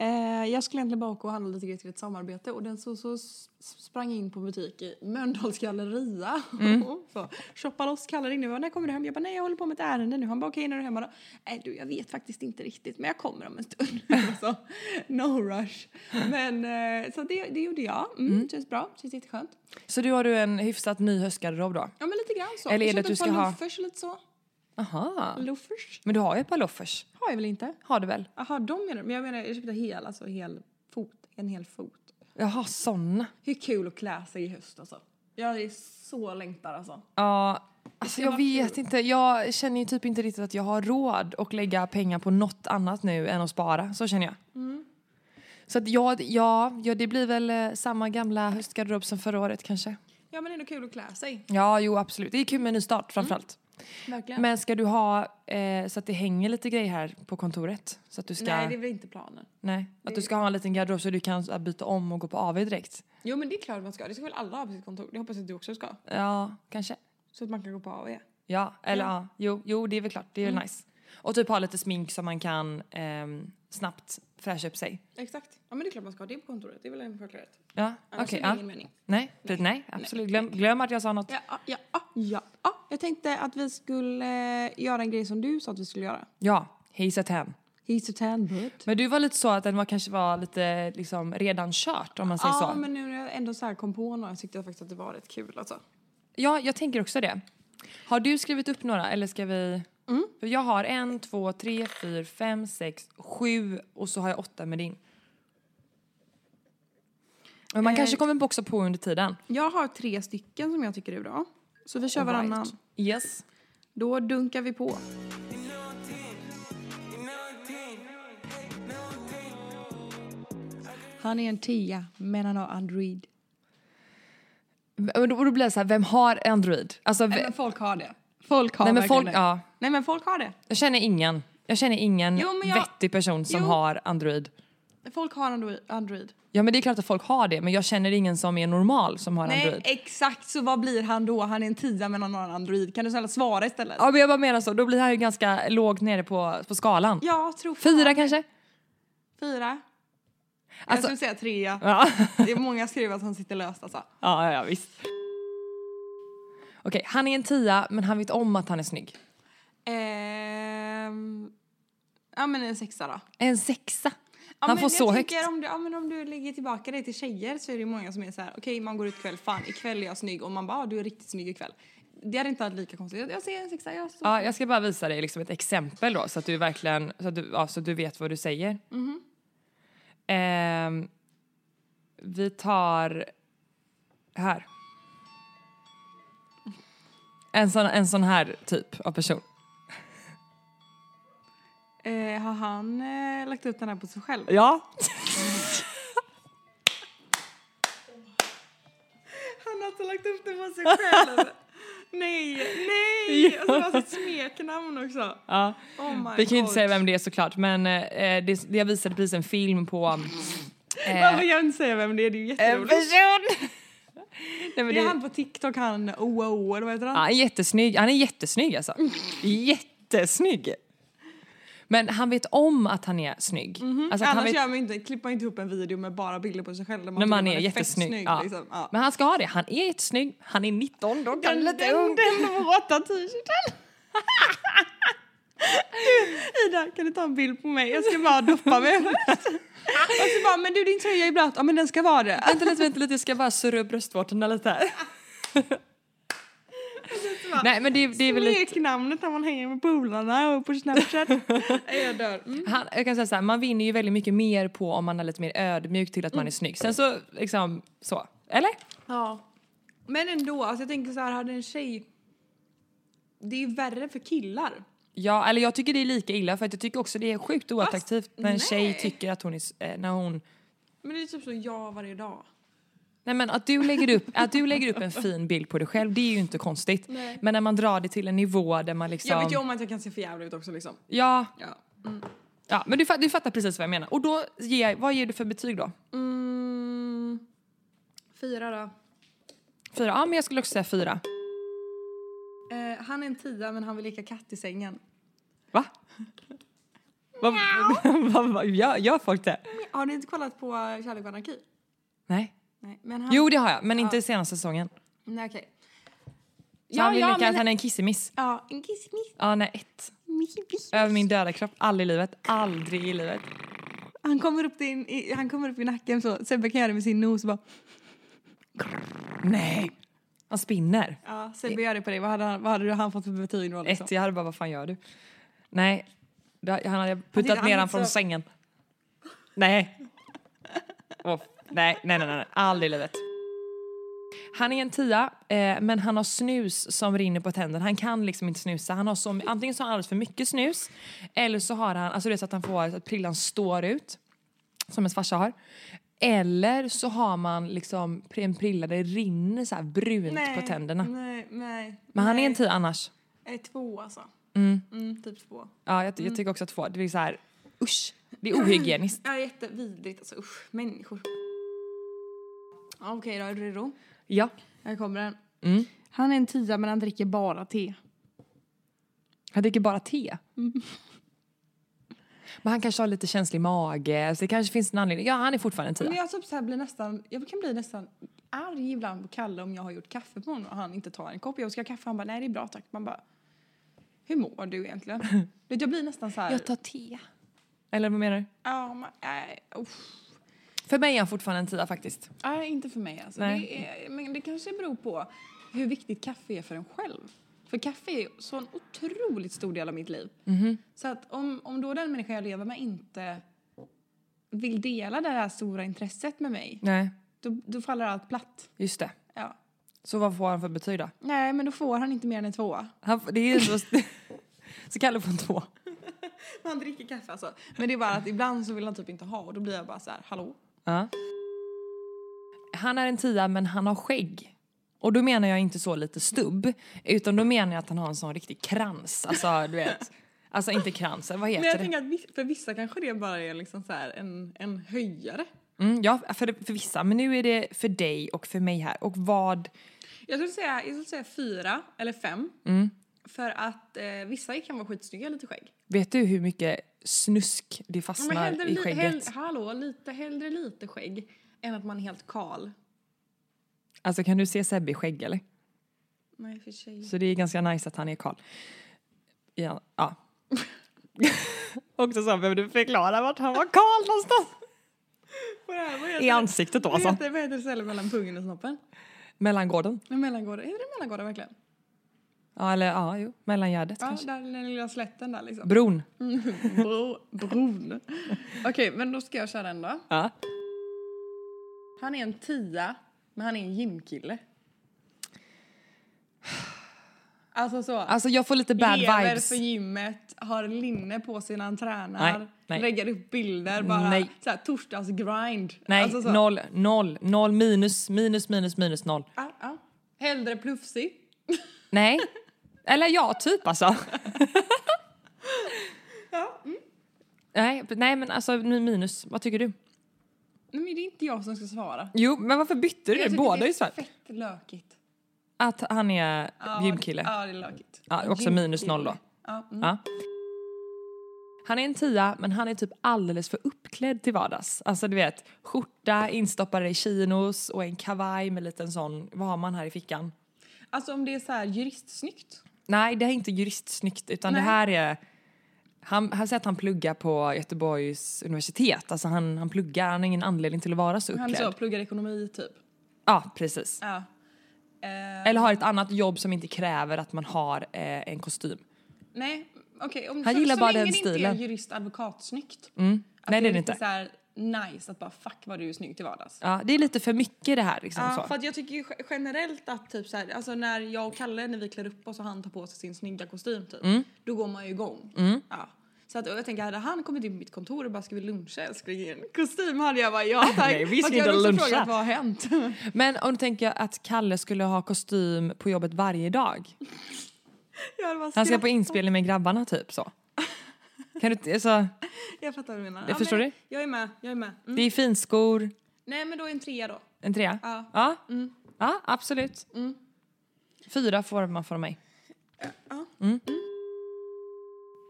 Speaker 1: Eh, jag skulle egentligen bara åka och handla lite grejer till ett samarbete och den så, så sprang in på butik i Mölndals galleria.
Speaker 2: Mm.
Speaker 1: så, shoppa loss kallar in nu. När kommer du hem? Jag bara nej jag håller på med ett ärende nu. Han bara okej när är du hemma då? Nej du jag vet faktiskt inte riktigt men jag kommer om en stund. så, no rush. Men eh, så det, det gjorde jag. Mm, Känns bra, känns jätteskönt.
Speaker 2: Så du har du en hyfsat ny höstgarderob då?
Speaker 1: Ja men lite grann så.
Speaker 2: Eller är det att du ska ha-
Speaker 1: lite så.
Speaker 2: Aha.
Speaker 1: Loafers?
Speaker 2: Men du har ju ett par loffers.
Speaker 1: Har jag väl inte?
Speaker 2: Har du väl?
Speaker 1: Jaha de menar? Men jag menar jag köpte hel, alltså hel fot. En hel fot.
Speaker 2: Jaha, såna.
Speaker 1: Hur kul att klä sig i höst alltså. Jag är så längtar alltså.
Speaker 2: Ja, alltså jag vet
Speaker 1: kul.
Speaker 2: inte. Jag känner ju typ inte riktigt att jag har råd att lägga pengar på något annat nu än att spara. Så känner jag.
Speaker 1: Mm.
Speaker 2: Så att ja, ja, ja, det blir väl eh, samma gamla höstgarderob som förra året kanske.
Speaker 1: Ja men det är nog kul att klä sig.
Speaker 2: Ja, jo absolut. Det är kul med en ny start framförallt.
Speaker 1: Verkligen.
Speaker 2: Men ska du ha eh, så att det hänger lite grejer här på kontoret? Så att du ska,
Speaker 1: Nej det är väl inte planen.
Speaker 2: nej, att du ska ha en liten garderob så du kan så byta om och gå på AV direkt?
Speaker 1: Jo men det är klart man ska. Det ska väl alla ha på sitt kontor. Det hoppas jag att du också ska.
Speaker 2: Ja, kanske.
Speaker 1: Så att man kan gå på AW.
Speaker 2: Ja, eller ja.
Speaker 1: Ja. Mm.
Speaker 2: Jo, jo, det är väl klart. Det är väl nice. Och typ ha lite smink så man kan ehm, snabbt fräscha upp sig.
Speaker 1: Exakt. Ja men det är klart man ska ha det på kontoret. Det är väl en självklarhet.
Speaker 2: Ja, okej.
Speaker 1: det
Speaker 2: ja.
Speaker 1: ingen mening.
Speaker 2: Nej, nej, nej, absolut. Glöm, glöm att jag sa något.
Speaker 1: Ja, ja, ja, ja, ja, ja. Jag tänkte att vi skulle eh, göra en grej som du sa att vi skulle göra.
Speaker 2: Ja, he's a ten.
Speaker 1: He's a tan butt.
Speaker 2: Men du var lite så att den var kanske var lite liksom redan kört om man säger
Speaker 1: Ja
Speaker 2: så.
Speaker 1: men nu när jag ändå så här kom på några tyckte jag faktiskt att det var rätt kul alltså.
Speaker 2: Ja, jag tänker också det. Har du skrivit upp några eller ska vi?
Speaker 1: Mm.
Speaker 2: För Jag har en, två, tre, fyra, fem, sex, sju och så har jag åtta med din. Men man
Speaker 1: Eh.
Speaker 2: kanske kommer också på under tiden.
Speaker 1: Jag har tre stycken som jag tycker är bra. Så vi kör varannan.
Speaker 2: Right. Yes.
Speaker 1: Då dunkar vi på. Han är en tia, men han har Android.
Speaker 2: Och då, blir det så här, vem har Android? Alltså,
Speaker 1: Nej men folk har det. Folk har
Speaker 2: nej men folk,
Speaker 1: det.
Speaker 2: ja.
Speaker 1: Nej men folk har det.
Speaker 2: Jag känner ingen. Jag känner ingen
Speaker 1: Jo, jag-
Speaker 2: vettig person som
Speaker 1: Jo.
Speaker 2: har Android.
Speaker 1: Folk har Android.
Speaker 2: Ja men det är klart att folk har det men jag känner ingen som är normal som har
Speaker 1: Nej
Speaker 2: Android.
Speaker 1: exakt så vad blir han då? Han är en tia men han har en Android. Kan du snälla svara istället?
Speaker 2: Ja men jag bara menar så, då blir han ju ganska lågt nere på, på skalan.
Speaker 1: Jag tror
Speaker 2: Fyra kanske?
Speaker 1: Fyra. jag
Speaker 2: Alltså-
Speaker 1: skulle säga trea.
Speaker 2: Ja.
Speaker 1: Det är många att han sitter löst alltså.
Speaker 2: ja, ja, ja visst. Okej, han är en tia men han vet om att han är snygg.
Speaker 1: Ehm, ja men en sexa då.
Speaker 2: En sexa.
Speaker 1: Ja,
Speaker 2: han får så högt.
Speaker 1: Om du, ja, men om du lägger tillbaka det till tjejer så är det många som är så här: okej man går ut kväll, fan ikväll är jag snygg och man bara, ah, du är riktigt snygg ikväll. Det hade inte varit lika konstigt. Jag- ser en sexa, jag
Speaker 2: Ja, jag ska bara visa dig liksom ett exempel då så att du verkligen, så att du, ja, så att du vet vad du säger.
Speaker 1: Mhm.
Speaker 2: Ehm, vi tar här. En sån, en sån här typ av person.
Speaker 1: Eh, har han eh, lagt upp den här på sig själv?
Speaker 2: Ja.
Speaker 1: Han har alltså lagt upp den på sig själv? nej, nej! Och så har han sitt smeknamn också.
Speaker 2: ja.
Speaker 1: Oh my
Speaker 2: Vi kan ju inte säga vem det är såklart men eh, det, jag visade precis en film på eh,
Speaker 1: Varför kan jag inte säga vem det är? Det är ju
Speaker 2: en
Speaker 1: jätteroligt.
Speaker 2: person. Nej, men
Speaker 1: Det är
Speaker 2: det-
Speaker 1: han på TikTok, han oh, oh, eller vad heter han?
Speaker 2: Ja, han är jättesnygg. Han är jättesnygg alltså. Jättesnygg. Men han vet om att han är snygg. Alltså att han
Speaker 1: Annars
Speaker 2: vet,
Speaker 1: gör man inte, klipper man inte ihop en video med bara bilder på sig själv man,
Speaker 2: när
Speaker 1: tycker
Speaker 2: man är
Speaker 1: fett
Speaker 2: jättesnygg.
Speaker 1: snygg,
Speaker 2: ja.
Speaker 1: liksom. ja.
Speaker 2: Men han ska ha det. Han är jättesnygg. Han är 19 då.
Speaker 1: Den,
Speaker 2: lite
Speaker 1: den,
Speaker 2: ung.
Speaker 1: den våta t-shirten. Ida, kan du ta en bild på mig? Jag ska bara doppa mig först. Och så bara, men du din tröja är blöt. Ja men den ska vara det.
Speaker 2: Vänta lite, vänta lite, jag ska bara surra upp bröstvårtorna lite här. Nej men det, det är väl.
Speaker 1: Smeknamnet när man hänger med polarna och på Snapchat. jag dör. Mm.
Speaker 2: Han, jag kan säga så här, man vinner ju väldigt mycket mer på om man är lite mer ödmjuk till att man är snygg. Sen så liksom så, eller?
Speaker 1: Ja. Men ändå, alltså jag tänker så här, hade en tjej... Det är ju värre för killar.
Speaker 2: Ja, eller jag tycker det är lika illa för att jag tycker också det är sjukt oattraktivt när en
Speaker 1: nej.
Speaker 2: tjej tycker att hon är, eh, när hon
Speaker 1: Men det är typ så jag varje dag.
Speaker 2: Nej men att du, lägger upp, att du lägger upp en fin bild på dig själv det är ju inte konstigt.
Speaker 1: Nej.
Speaker 2: Men när man drar det till en nivå där man liksom...
Speaker 1: Jag vet ju om att jag kan se för jävla ut också liksom.
Speaker 2: Ja,
Speaker 1: Ja.
Speaker 2: ja men du, du fattar precis vad jag menar. Och då, ger, vad ger du för betyg då?
Speaker 1: Mm, fyra då.
Speaker 2: Fyra? Ja men jag skulle också säga fyra.
Speaker 1: Eh, han är en tia men han vill leka katt i sängen.
Speaker 2: Va? Vad va, va, gör, gör folk det?
Speaker 1: Har ni inte kollat på Kärlek och anarki?
Speaker 2: Nej.
Speaker 1: Nej, men han...
Speaker 2: Jo det har jag, men inte senaste säsongen.
Speaker 1: Nej, okej.
Speaker 2: Så han vill leka
Speaker 1: men-
Speaker 2: att han är en kissemiss.
Speaker 1: Ja, en kissemiss.
Speaker 2: Ja, nej, ett. Över min döda kropp. Aldrig i livet. Aldrig i livet.
Speaker 1: Han kommer upp, din, i, han kommer upp i nacken så. Sebbe kan göra det med sin nos och bara...
Speaker 2: Nej. Han spinner.
Speaker 1: Ja, Sebbe gör det på dig. Vad hade han, vad hade han fått för betyg då? Liksom?
Speaker 2: Ett, jag hade bara, vad fan gör du? Nej, han hade puttat
Speaker 1: han
Speaker 2: ner han från
Speaker 1: så-
Speaker 2: sängen. Nej. Åh, nej, nej, nej, nej, aldrig i livet. Han är en tia, eh, men han har snus som rinner på tänderna. Han kan liksom inte snusa. Han har så, antingen så har han alldeles för mycket snus, eller så har han, alltså det är så att han får, att prillan står ut, som ens farsa har. Eller så har man liksom en prilla där det rinner så brunt på tänderna.
Speaker 1: Nej, nej.
Speaker 2: Men han är en
Speaker 1: nej.
Speaker 2: tia annars.
Speaker 1: Är två alltså.
Speaker 2: Mm.
Speaker 1: Mm, typ två.
Speaker 2: Ja, jag, jag tycker också två. Det är så här, usch. Det är ohygieniskt.
Speaker 1: Ja, jättevidrigt alltså. Usch, människor. Ja, Okej då, är du redo?
Speaker 2: Ja.
Speaker 1: Här kommer den.
Speaker 2: Mm.
Speaker 1: Han är en tia men han dricker bara te.
Speaker 2: Han dricker bara te. Men han kanske har lite känslig mage, så det kanske finns en anledning. Ja, han är fortfarande en
Speaker 1: Men
Speaker 2: tia.
Speaker 1: jag typ så här blir nästan, jag kan bli nästan arg ibland på Kalle om jag har gjort kaffe på honom och han inte tar en kopp. Jag ska ha kaffe han bara nej det är bra tack. Man bara hur mår du egentligen? Jag blir nästan så här.
Speaker 2: Jag tar te. Eller vad menar du?
Speaker 1: Ja, man, nej, usch.
Speaker 2: För mig är han fortfarande en tia faktiskt.
Speaker 1: Nej, inte för mig alltså. Det är, men det kanske beror på hur viktigt kaffe är för en själv. För kaffe är så en otroligt stor del av mitt liv. Så att om, om då den människa jag lever med inte vill dela det här stora intresset med mig,
Speaker 2: Nej,
Speaker 1: då, då faller allt platt.
Speaker 2: just det.
Speaker 1: Ja.
Speaker 2: Så vad får han för betyg då?
Speaker 1: Nej, men då får han inte mer än en tvåa.
Speaker 2: Han, det är så... så Kalle får en två.
Speaker 1: Han dricker kaffe alltså. Men det är bara att ibland så vill han typ inte ha och då blir jag bara så här, hallå?
Speaker 2: Ja. Han är en tia men han har skägg. Och då menar jag inte så lite stubb, utan då menar jag att han har en sån riktig krans. Alltså du vet. Alltså inte krans, vad
Speaker 1: Men jag
Speaker 2: heter det?
Speaker 1: tänker att för vissa kanske det bara är liksom så här en, en höjare.
Speaker 2: Mm, ja, för, för vissa. Men nu är det för dig och för mig här. Och vad...
Speaker 1: Jag skulle säga, jag skulle säga fyra eller fem. För att eh, vissa kan vara skitsnygga lite skägg.
Speaker 2: Vet du hur mycket snusk det fastnar
Speaker 1: hellre,
Speaker 2: i skägget?
Speaker 1: hell, hallå, lite, hellre lite skägg än att man är helt kal.
Speaker 2: Alltså kan du se Sebbe i skägg eller?
Speaker 1: Nej, för sig.
Speaker 2: Så det är ganska nice att han är karl. Ja. ja. Också så behöver du förklara vart han var karl någonstans.
Speaker 1: Vad är det? Vad heter
Speaker 2: I ansiktet då
Speaker 1: Vad
Speaker 2: alltså.
Speaker 1: heter, vad heter stället mellan pungen och snoppen?
Speaker 2: Mellangården.
Speaker 1: En mellangårda. Heter det mellangårda verkligen?
Speaker 2: Ja, eller ja, jo. Mellangärdet
Speaker 1: Ja,
Speaker 2: kanske.
Speaker 1: där den lilla slätten där liksom.
Speaker 2: Bron.
Speaker 1: Bro, bron. Okej, men då ska jag köra en då.
Speaker 2: Ja.
Speaker 1: Han är en tia, men han är en gymkille. Alltså så.
Speaker 2: Alltså jag får lite bad
Speaker 1: lever
Speaker 2: vibes.
Speaker 1: för gymmet, har linne på sig när han tränar,
Speaker 2: Nej, nej.
Speaker 1: lägger upp bilder bara.
Speaker 2: Nej.
Speaker 1: Så här, torsdagsgrind.
Speaker 2: Nej,
Speaker 1: Alltså så.
Speaker 2: noll, noll, noll, minus, minus, minus, minus, noll.
Speaker 1: Ja, ja. Hellre plufsig.
Speaker 2: Nej. Eller ja, typ alltså.
Speaker 1: Ja. Mm.
Speaker 2: Nej, nej men alltså minus. Vad tycker du?
Speaker 1: Nej, men det är inte jag som ska svara.
Speaker 2: Jo, men varför bytte du Båda är ju svart.
Speaker 1: fett lökigt.
Speaker 2: Att han är
Speaker 1: Ja,
Speaker 2: gymkille.
Speaker 1: Ja, det är lökigt.
Speaker 2: Ja, också minus
Speaker 1: gymkille.
Speaker 2: noll då.
Speaker 1: Ja, mm.
Speaker 2: Ja. Han är en tia, men han är typ alldeles för uppklädd till vardags. Alltså du vet, skjorta instoppade i chinos och en kavaj med liten sån, vad har man här i fickan?
Speaker 1: Alltså om det är så här juristsnyggt.
Speaker 2: Nej, det är inte juristsnyggt utan det här är Han, han säger att han pluggar på Göteborgs universitet. Alltså han, han pluggar, han har ingen anledning till att vara så
Speaker 1: Han
Speaker 2: uppklädd.
Speaker 1: så pluggar ekonomi typ.
Speaker 2: Ja, precis.
Speaker 1: Ja. Eh,
Speaker 2: Eller har ett annat jobb som inte kräver att man har eh, en kostym.
Speaker 1: nej, okej. om
Speaker 2: Han
Speaker 1: så,
Speaker 2: gillar
Speaker 1: så
Speaker 2: bara
Speaker 1: länge
Speaker 2: den
Speaker 1: det inte
Speaker 2: stilen.
Speaker 1: är jurist advokat snyggt.
Speaker 2: Mm. Nej, det är det inte.
Speaker 1: så här nice att bara fuck vad du är snygg till vardags.
Speaker 2: Ja, det är lite för mycket det här liksom.
Speaker 1: Ja,
Speaker 2: så.
Speaker 1: för att jag tycker ju ge- generellt att typ så här, alltså när jag och Kalle när vi klär upp oss och han tar på sig sin snygga kostym typ,
Speaker 2: Mm.
Speaker 1: då går man ju igång. Ja. Så att, jag tänker, hade han kommit in på mitt kontor och bara ska vi luncha älskling i en kostym hade jag bara ja tack.
Speaker 2: Nej, vi ska inte luncha.
Speaker 1: frågat vad har hänt?
Speaker 2: Men om du tänker att Kalle skulle ha kostym på jobbet varje dag. Han ska på inspelning med grabbarna typ så. Kan du alltså,
Speaker 1: Jag fattar vad du menar.
Speaker 2: Det förstår
Speaker 1: men
Speaker 2: du?
Speaker 1: Jag är med, jag är med. Mm.
Speaker 2: det är finskor,
Speaker 1: Nej men då en trea då.
Speaker 2: en trea.
Speaker 1: Ja.
Speaker 2: Ja, ja absolut. Fyra får man från mig.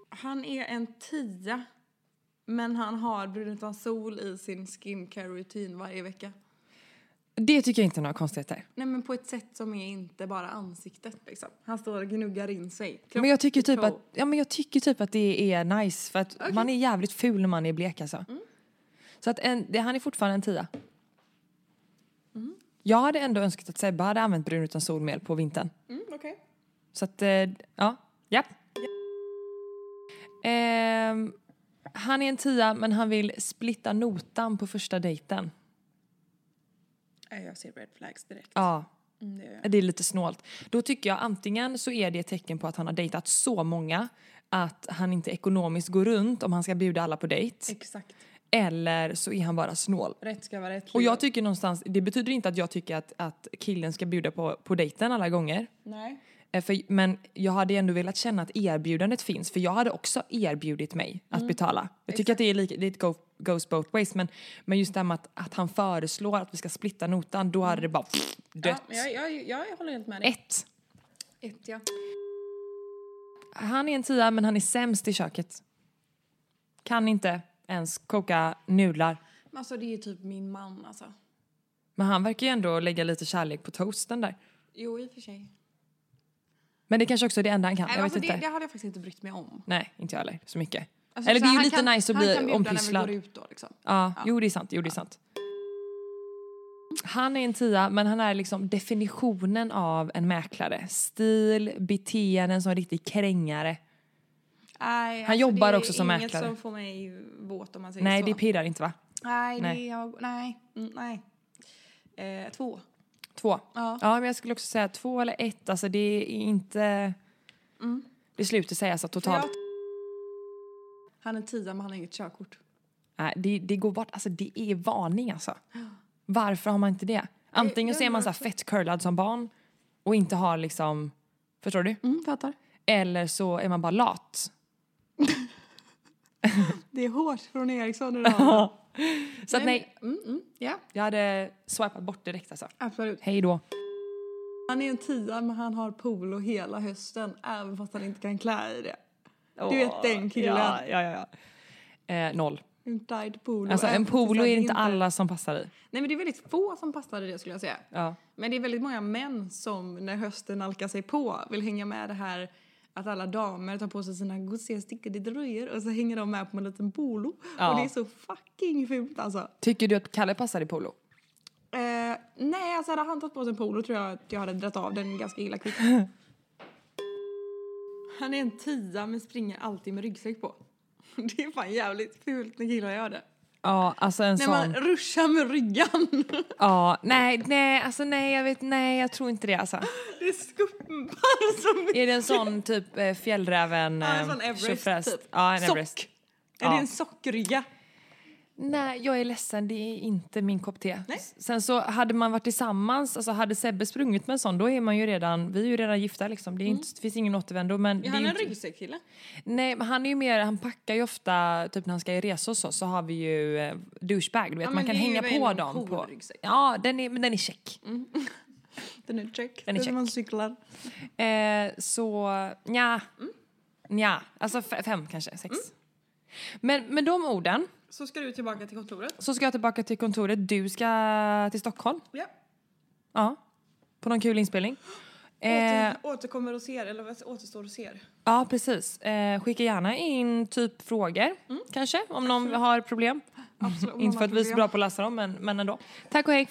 Speaker 1: Han är en tia. Men han har brun utan sol i sin skincare-rutin varje vecka.
Speaker 2: Det tycker jag inte är några konstigheter.
Speaker 1: Nej men på ett sätt som är inte bara ansiktet liksom. Han står och gnuggar in sig.
Speaker 2: Men jag tycker typ att, ja, men jag tycker typ att det är nice för att man är jävligt ful när man är blek alltså. Så att en, det, han är fortfarande en tia. Jag hade ändå önskat att Sebbe hade använt brun utan solmel på vintern.
Speaker 1: Mm, okej.
Speaker 2: Så att, eh, ja, japp. Ehm, han är en tia men han vill splitta notan på första dejten.
Speaker 1: Jag ser red flags direkt.
Speaker 2: Ja,
Speaker 1: Mm, det
Speaker 2: det är lite snålt. Då tycker jag antingen så är det ett tecken på att han har dejtat så många att han inte ekonomiskt går runt om han ska bjuda alla på dejt.
Speaker 1: Exakt.
Speaker 2: Eller så är han bara snål.
Speaker 1: Rätt ska vara rätt.
Speaker 2: Och jag tycker någonstans, det betyder inte att jag tycker att, att killen ska bjuda på, på dejten alla gånger.
Speaker 1: Nej.
Speaker 2: Eh, För, men jag hade ändå velat känna att erbjudandet finns för jag hade också erbjudit mig att betala. Jag tycker att det är lika, det go, goes both ways men, men just det här med att, att han föreslår att vi ska splitta notan då hade det bara pff, dött.
Speaker 1: Ja, jag, jag, jag håller helt med dig.
Speaker 2: Ett.
Speaker 1: Ett ja.
Speaker 2: Han är en tia men han är sämst i köket. Kan inte ens koka nudlar.
Speaker 1: Men alltså det är ju typ min man alltså.
Speaker 2: Men han verkar ju ändå lägga lite kärlek på toasten där.
Speaker 1: Jo i och för sig.
Speaker 2: Men det kanske också är det enda han kan.
Speaker 1: Nej,
Speaker 2: jag
Speaker 1: alltså,
Speaker 2: vet
Speaker 1: det,
Speaker 2: inte.
Speaker 1: det hade jag faktiskt inte brytt mig om.
Speaker 2: Nej, inte jag heller. Så mycket.
Speaker 1: Alltså,
Speaker 2: Eller
Speaker 1: så
Speaker 2: det är ju
Speaker 1: han
Speaker 2: lite
Speaker 1: kan-
Speaker 2: nice att
Speaker 1: han
Speaker 2: bli
Speaker 1: kan bjuda
Speaker 2: ompysslad.
Speaker 1: när vi går ut då liksom.
Speaker 2: Ja, jo det är sant. Jo, det är sant. Han är en tia, men han är liksom definitionen av en mäklare. Stil, beteenden som en riktig krängare.
Speaker 1: Nej,
Speaker 2: Han jobbar
Speaker 1: det är
Speaker 2: också som
Speaker 1: inget
Speaker 2: mäklare.
Speaker 1: som får mig våt om man säger
Speaker 2: Nej,
Speaker 1: så.
Speaker 2: det pirrar inte va?
Speaker 1: Nej,
Speaker 2: Nej.
Speaker 1: det är jag... Nej. Mm, nej. Eh, två.
Speaker 2: Två.
Speaker 1: Ja.
Speaker 2: Ja, men jag skulle också säga två eller ett. Alltså det är inte... Det slutar säga så
Speaker 1: För
Speaker 2: totalt.
Speaker 1: jag- Han är tia men han har inget körkort.
Speaker 2: Nej, det, det går bort. Alltså det är varning alltså. Varför har man inte det? Antingen så är man så här fett curlad som barn och inte har liksom... Förstår du?
Speaker 1: Mm, fattar.
Speaker 2: Eller så är man bara lat.
Speaker 1: Det är hårt från Eriksson idag.
Speaker 2: Så att nej,
Speaker 1: Mm, mm, ja,
Speaker 2: jag hade swipat bort direkt alltså.
Speaker 1: absolut.
Speaker 2: Hej då.
Speaker 1: Han är en tia men han har polo hela hösten även fast han inte kan klä i det. Du vet den killen.
Speaker 2: Ja, ja, ja. Eh, noll.
Speaker 1: En tight polo.
Speaker 2: Alltså en polo är det inte alla som passar i.
Speaker 1: Nej men det är väldigt få som passar i det skulle jag säga.
Speaker 2: Ja.
Speaker 1: Men det är väldigt många män som när hösten nalkar sig på vill hänga med det här att alla damer tar på sig sina gosiga stickade tröjor och så hänger de med på en liten polo.
Speaker 2: Ja.
Speaker 1: Och det är så fucking fult alltså.
Speaker 2: Tycker du att Kalle passar i polo?
Speaker 1: Eh, nej, alltså hade han tagit på sig en polo tror jag att jag hade dragit av den ganska illa kvickt. Han är en tia men springer alltid med ryggsäck på. Det är fan jävligt fult när killar gör det.
Speaker 2: Ja, alltså en
Speaker 1: När
Speaker 2: sån.
Speaker 1: man ruschar med ryggan.
Speaker 2: Ja, nej, nej, alltså nej, jag vet, nej, jag tror inte det alltså.
Speaker 1: Det skumpar så mycket.
Speaker 2: Är det en sån typ eh, fjällräven?
Speaker 1: Ja, en
Speaker 2: eh,
Speaker 1: sån Everest typ.
Speaker 2: Ja, en
Speaker 1: Sock.
Speaker 2: Everest.
Speaker 1: Är
Speaker 2: Ja.
Speaker 1: det en sockrygga?
Speaker 2: Nej, jag är ledsen, det är inte min kopp te.
Speaker 1: Nej.
Speaker 2: Sen så hade man varit tillsammans, alltså hade Sebbe sprungit med en sån, då är man ju redan, vi är ju redan gifta liksom. Det, är inte, det finns ingen återvändo. Men
Speaker 1: Är han en
Speaker 2: inte,
Speaker 1: ryggsäckskille?
Speaker 2: Nej, men han är ju mer, han packar ju ofta, typ när han ska i resor så, så har vi ju eh, douchebag, du vet,
Speaker 1: Ja,
Speaker 2: man kan hänga på dem.
Speaker 1: cool
Speaker 2: På.
Speaker 1: ryggsäck.
Speaker 2: Ja, den är, men den är check.
Speaker 1: Den är check.
Speaker 2: Den är check.
Speaker 1: man cyklar.
Speaker 2: Eh, så nja, nja, alltså f- fem kanske, sex. Men med de orden
Speaker 1: Så ska du tillbaka till kontoret.
Speaker 2: så ska jag tillbaka till kontoret. Du ska till Stockholm.
Speaker 1: Ja.
Speaker 2: Ja. På någon kul inspelning. Eh,
Speaker 1: Åter, återkommer och ser, eller vad återstår och ser.
Speaker 2: ja, precis. Eh, skicka gärna in typ frågor, kanske, om någon har problem.
Speaker 1: Absolut,
Speaker 2: Inte för att vi är så bra på att läsa dem, men, men ändå. Tack och hej!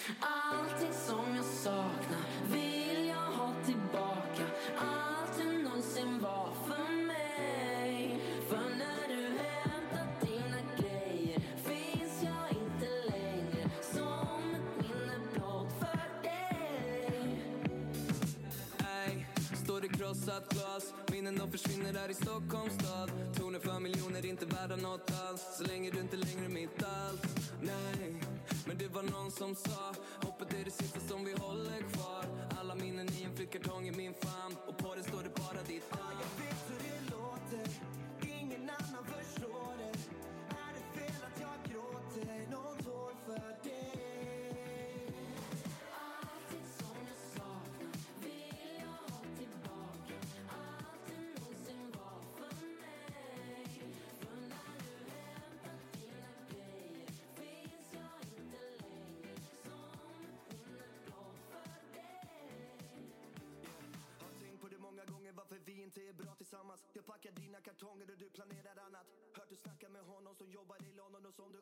Speaker 3: Krossat glas Minnen de försvinner där i Stockholms stad. Tornen för miljoner, inte värda något alls. Så länge du inte längre är mitt allt Nej, men det var någon som sa Hoppet är det sista som vi håller kvar. Alla minnen i en flyttkartong i min famn. Och på den står det bara ditt namn. Det är bra tillsammans. Jag packar dina kartonger och du planerar annat. Hört du snacka med honom som jobbar i London och som du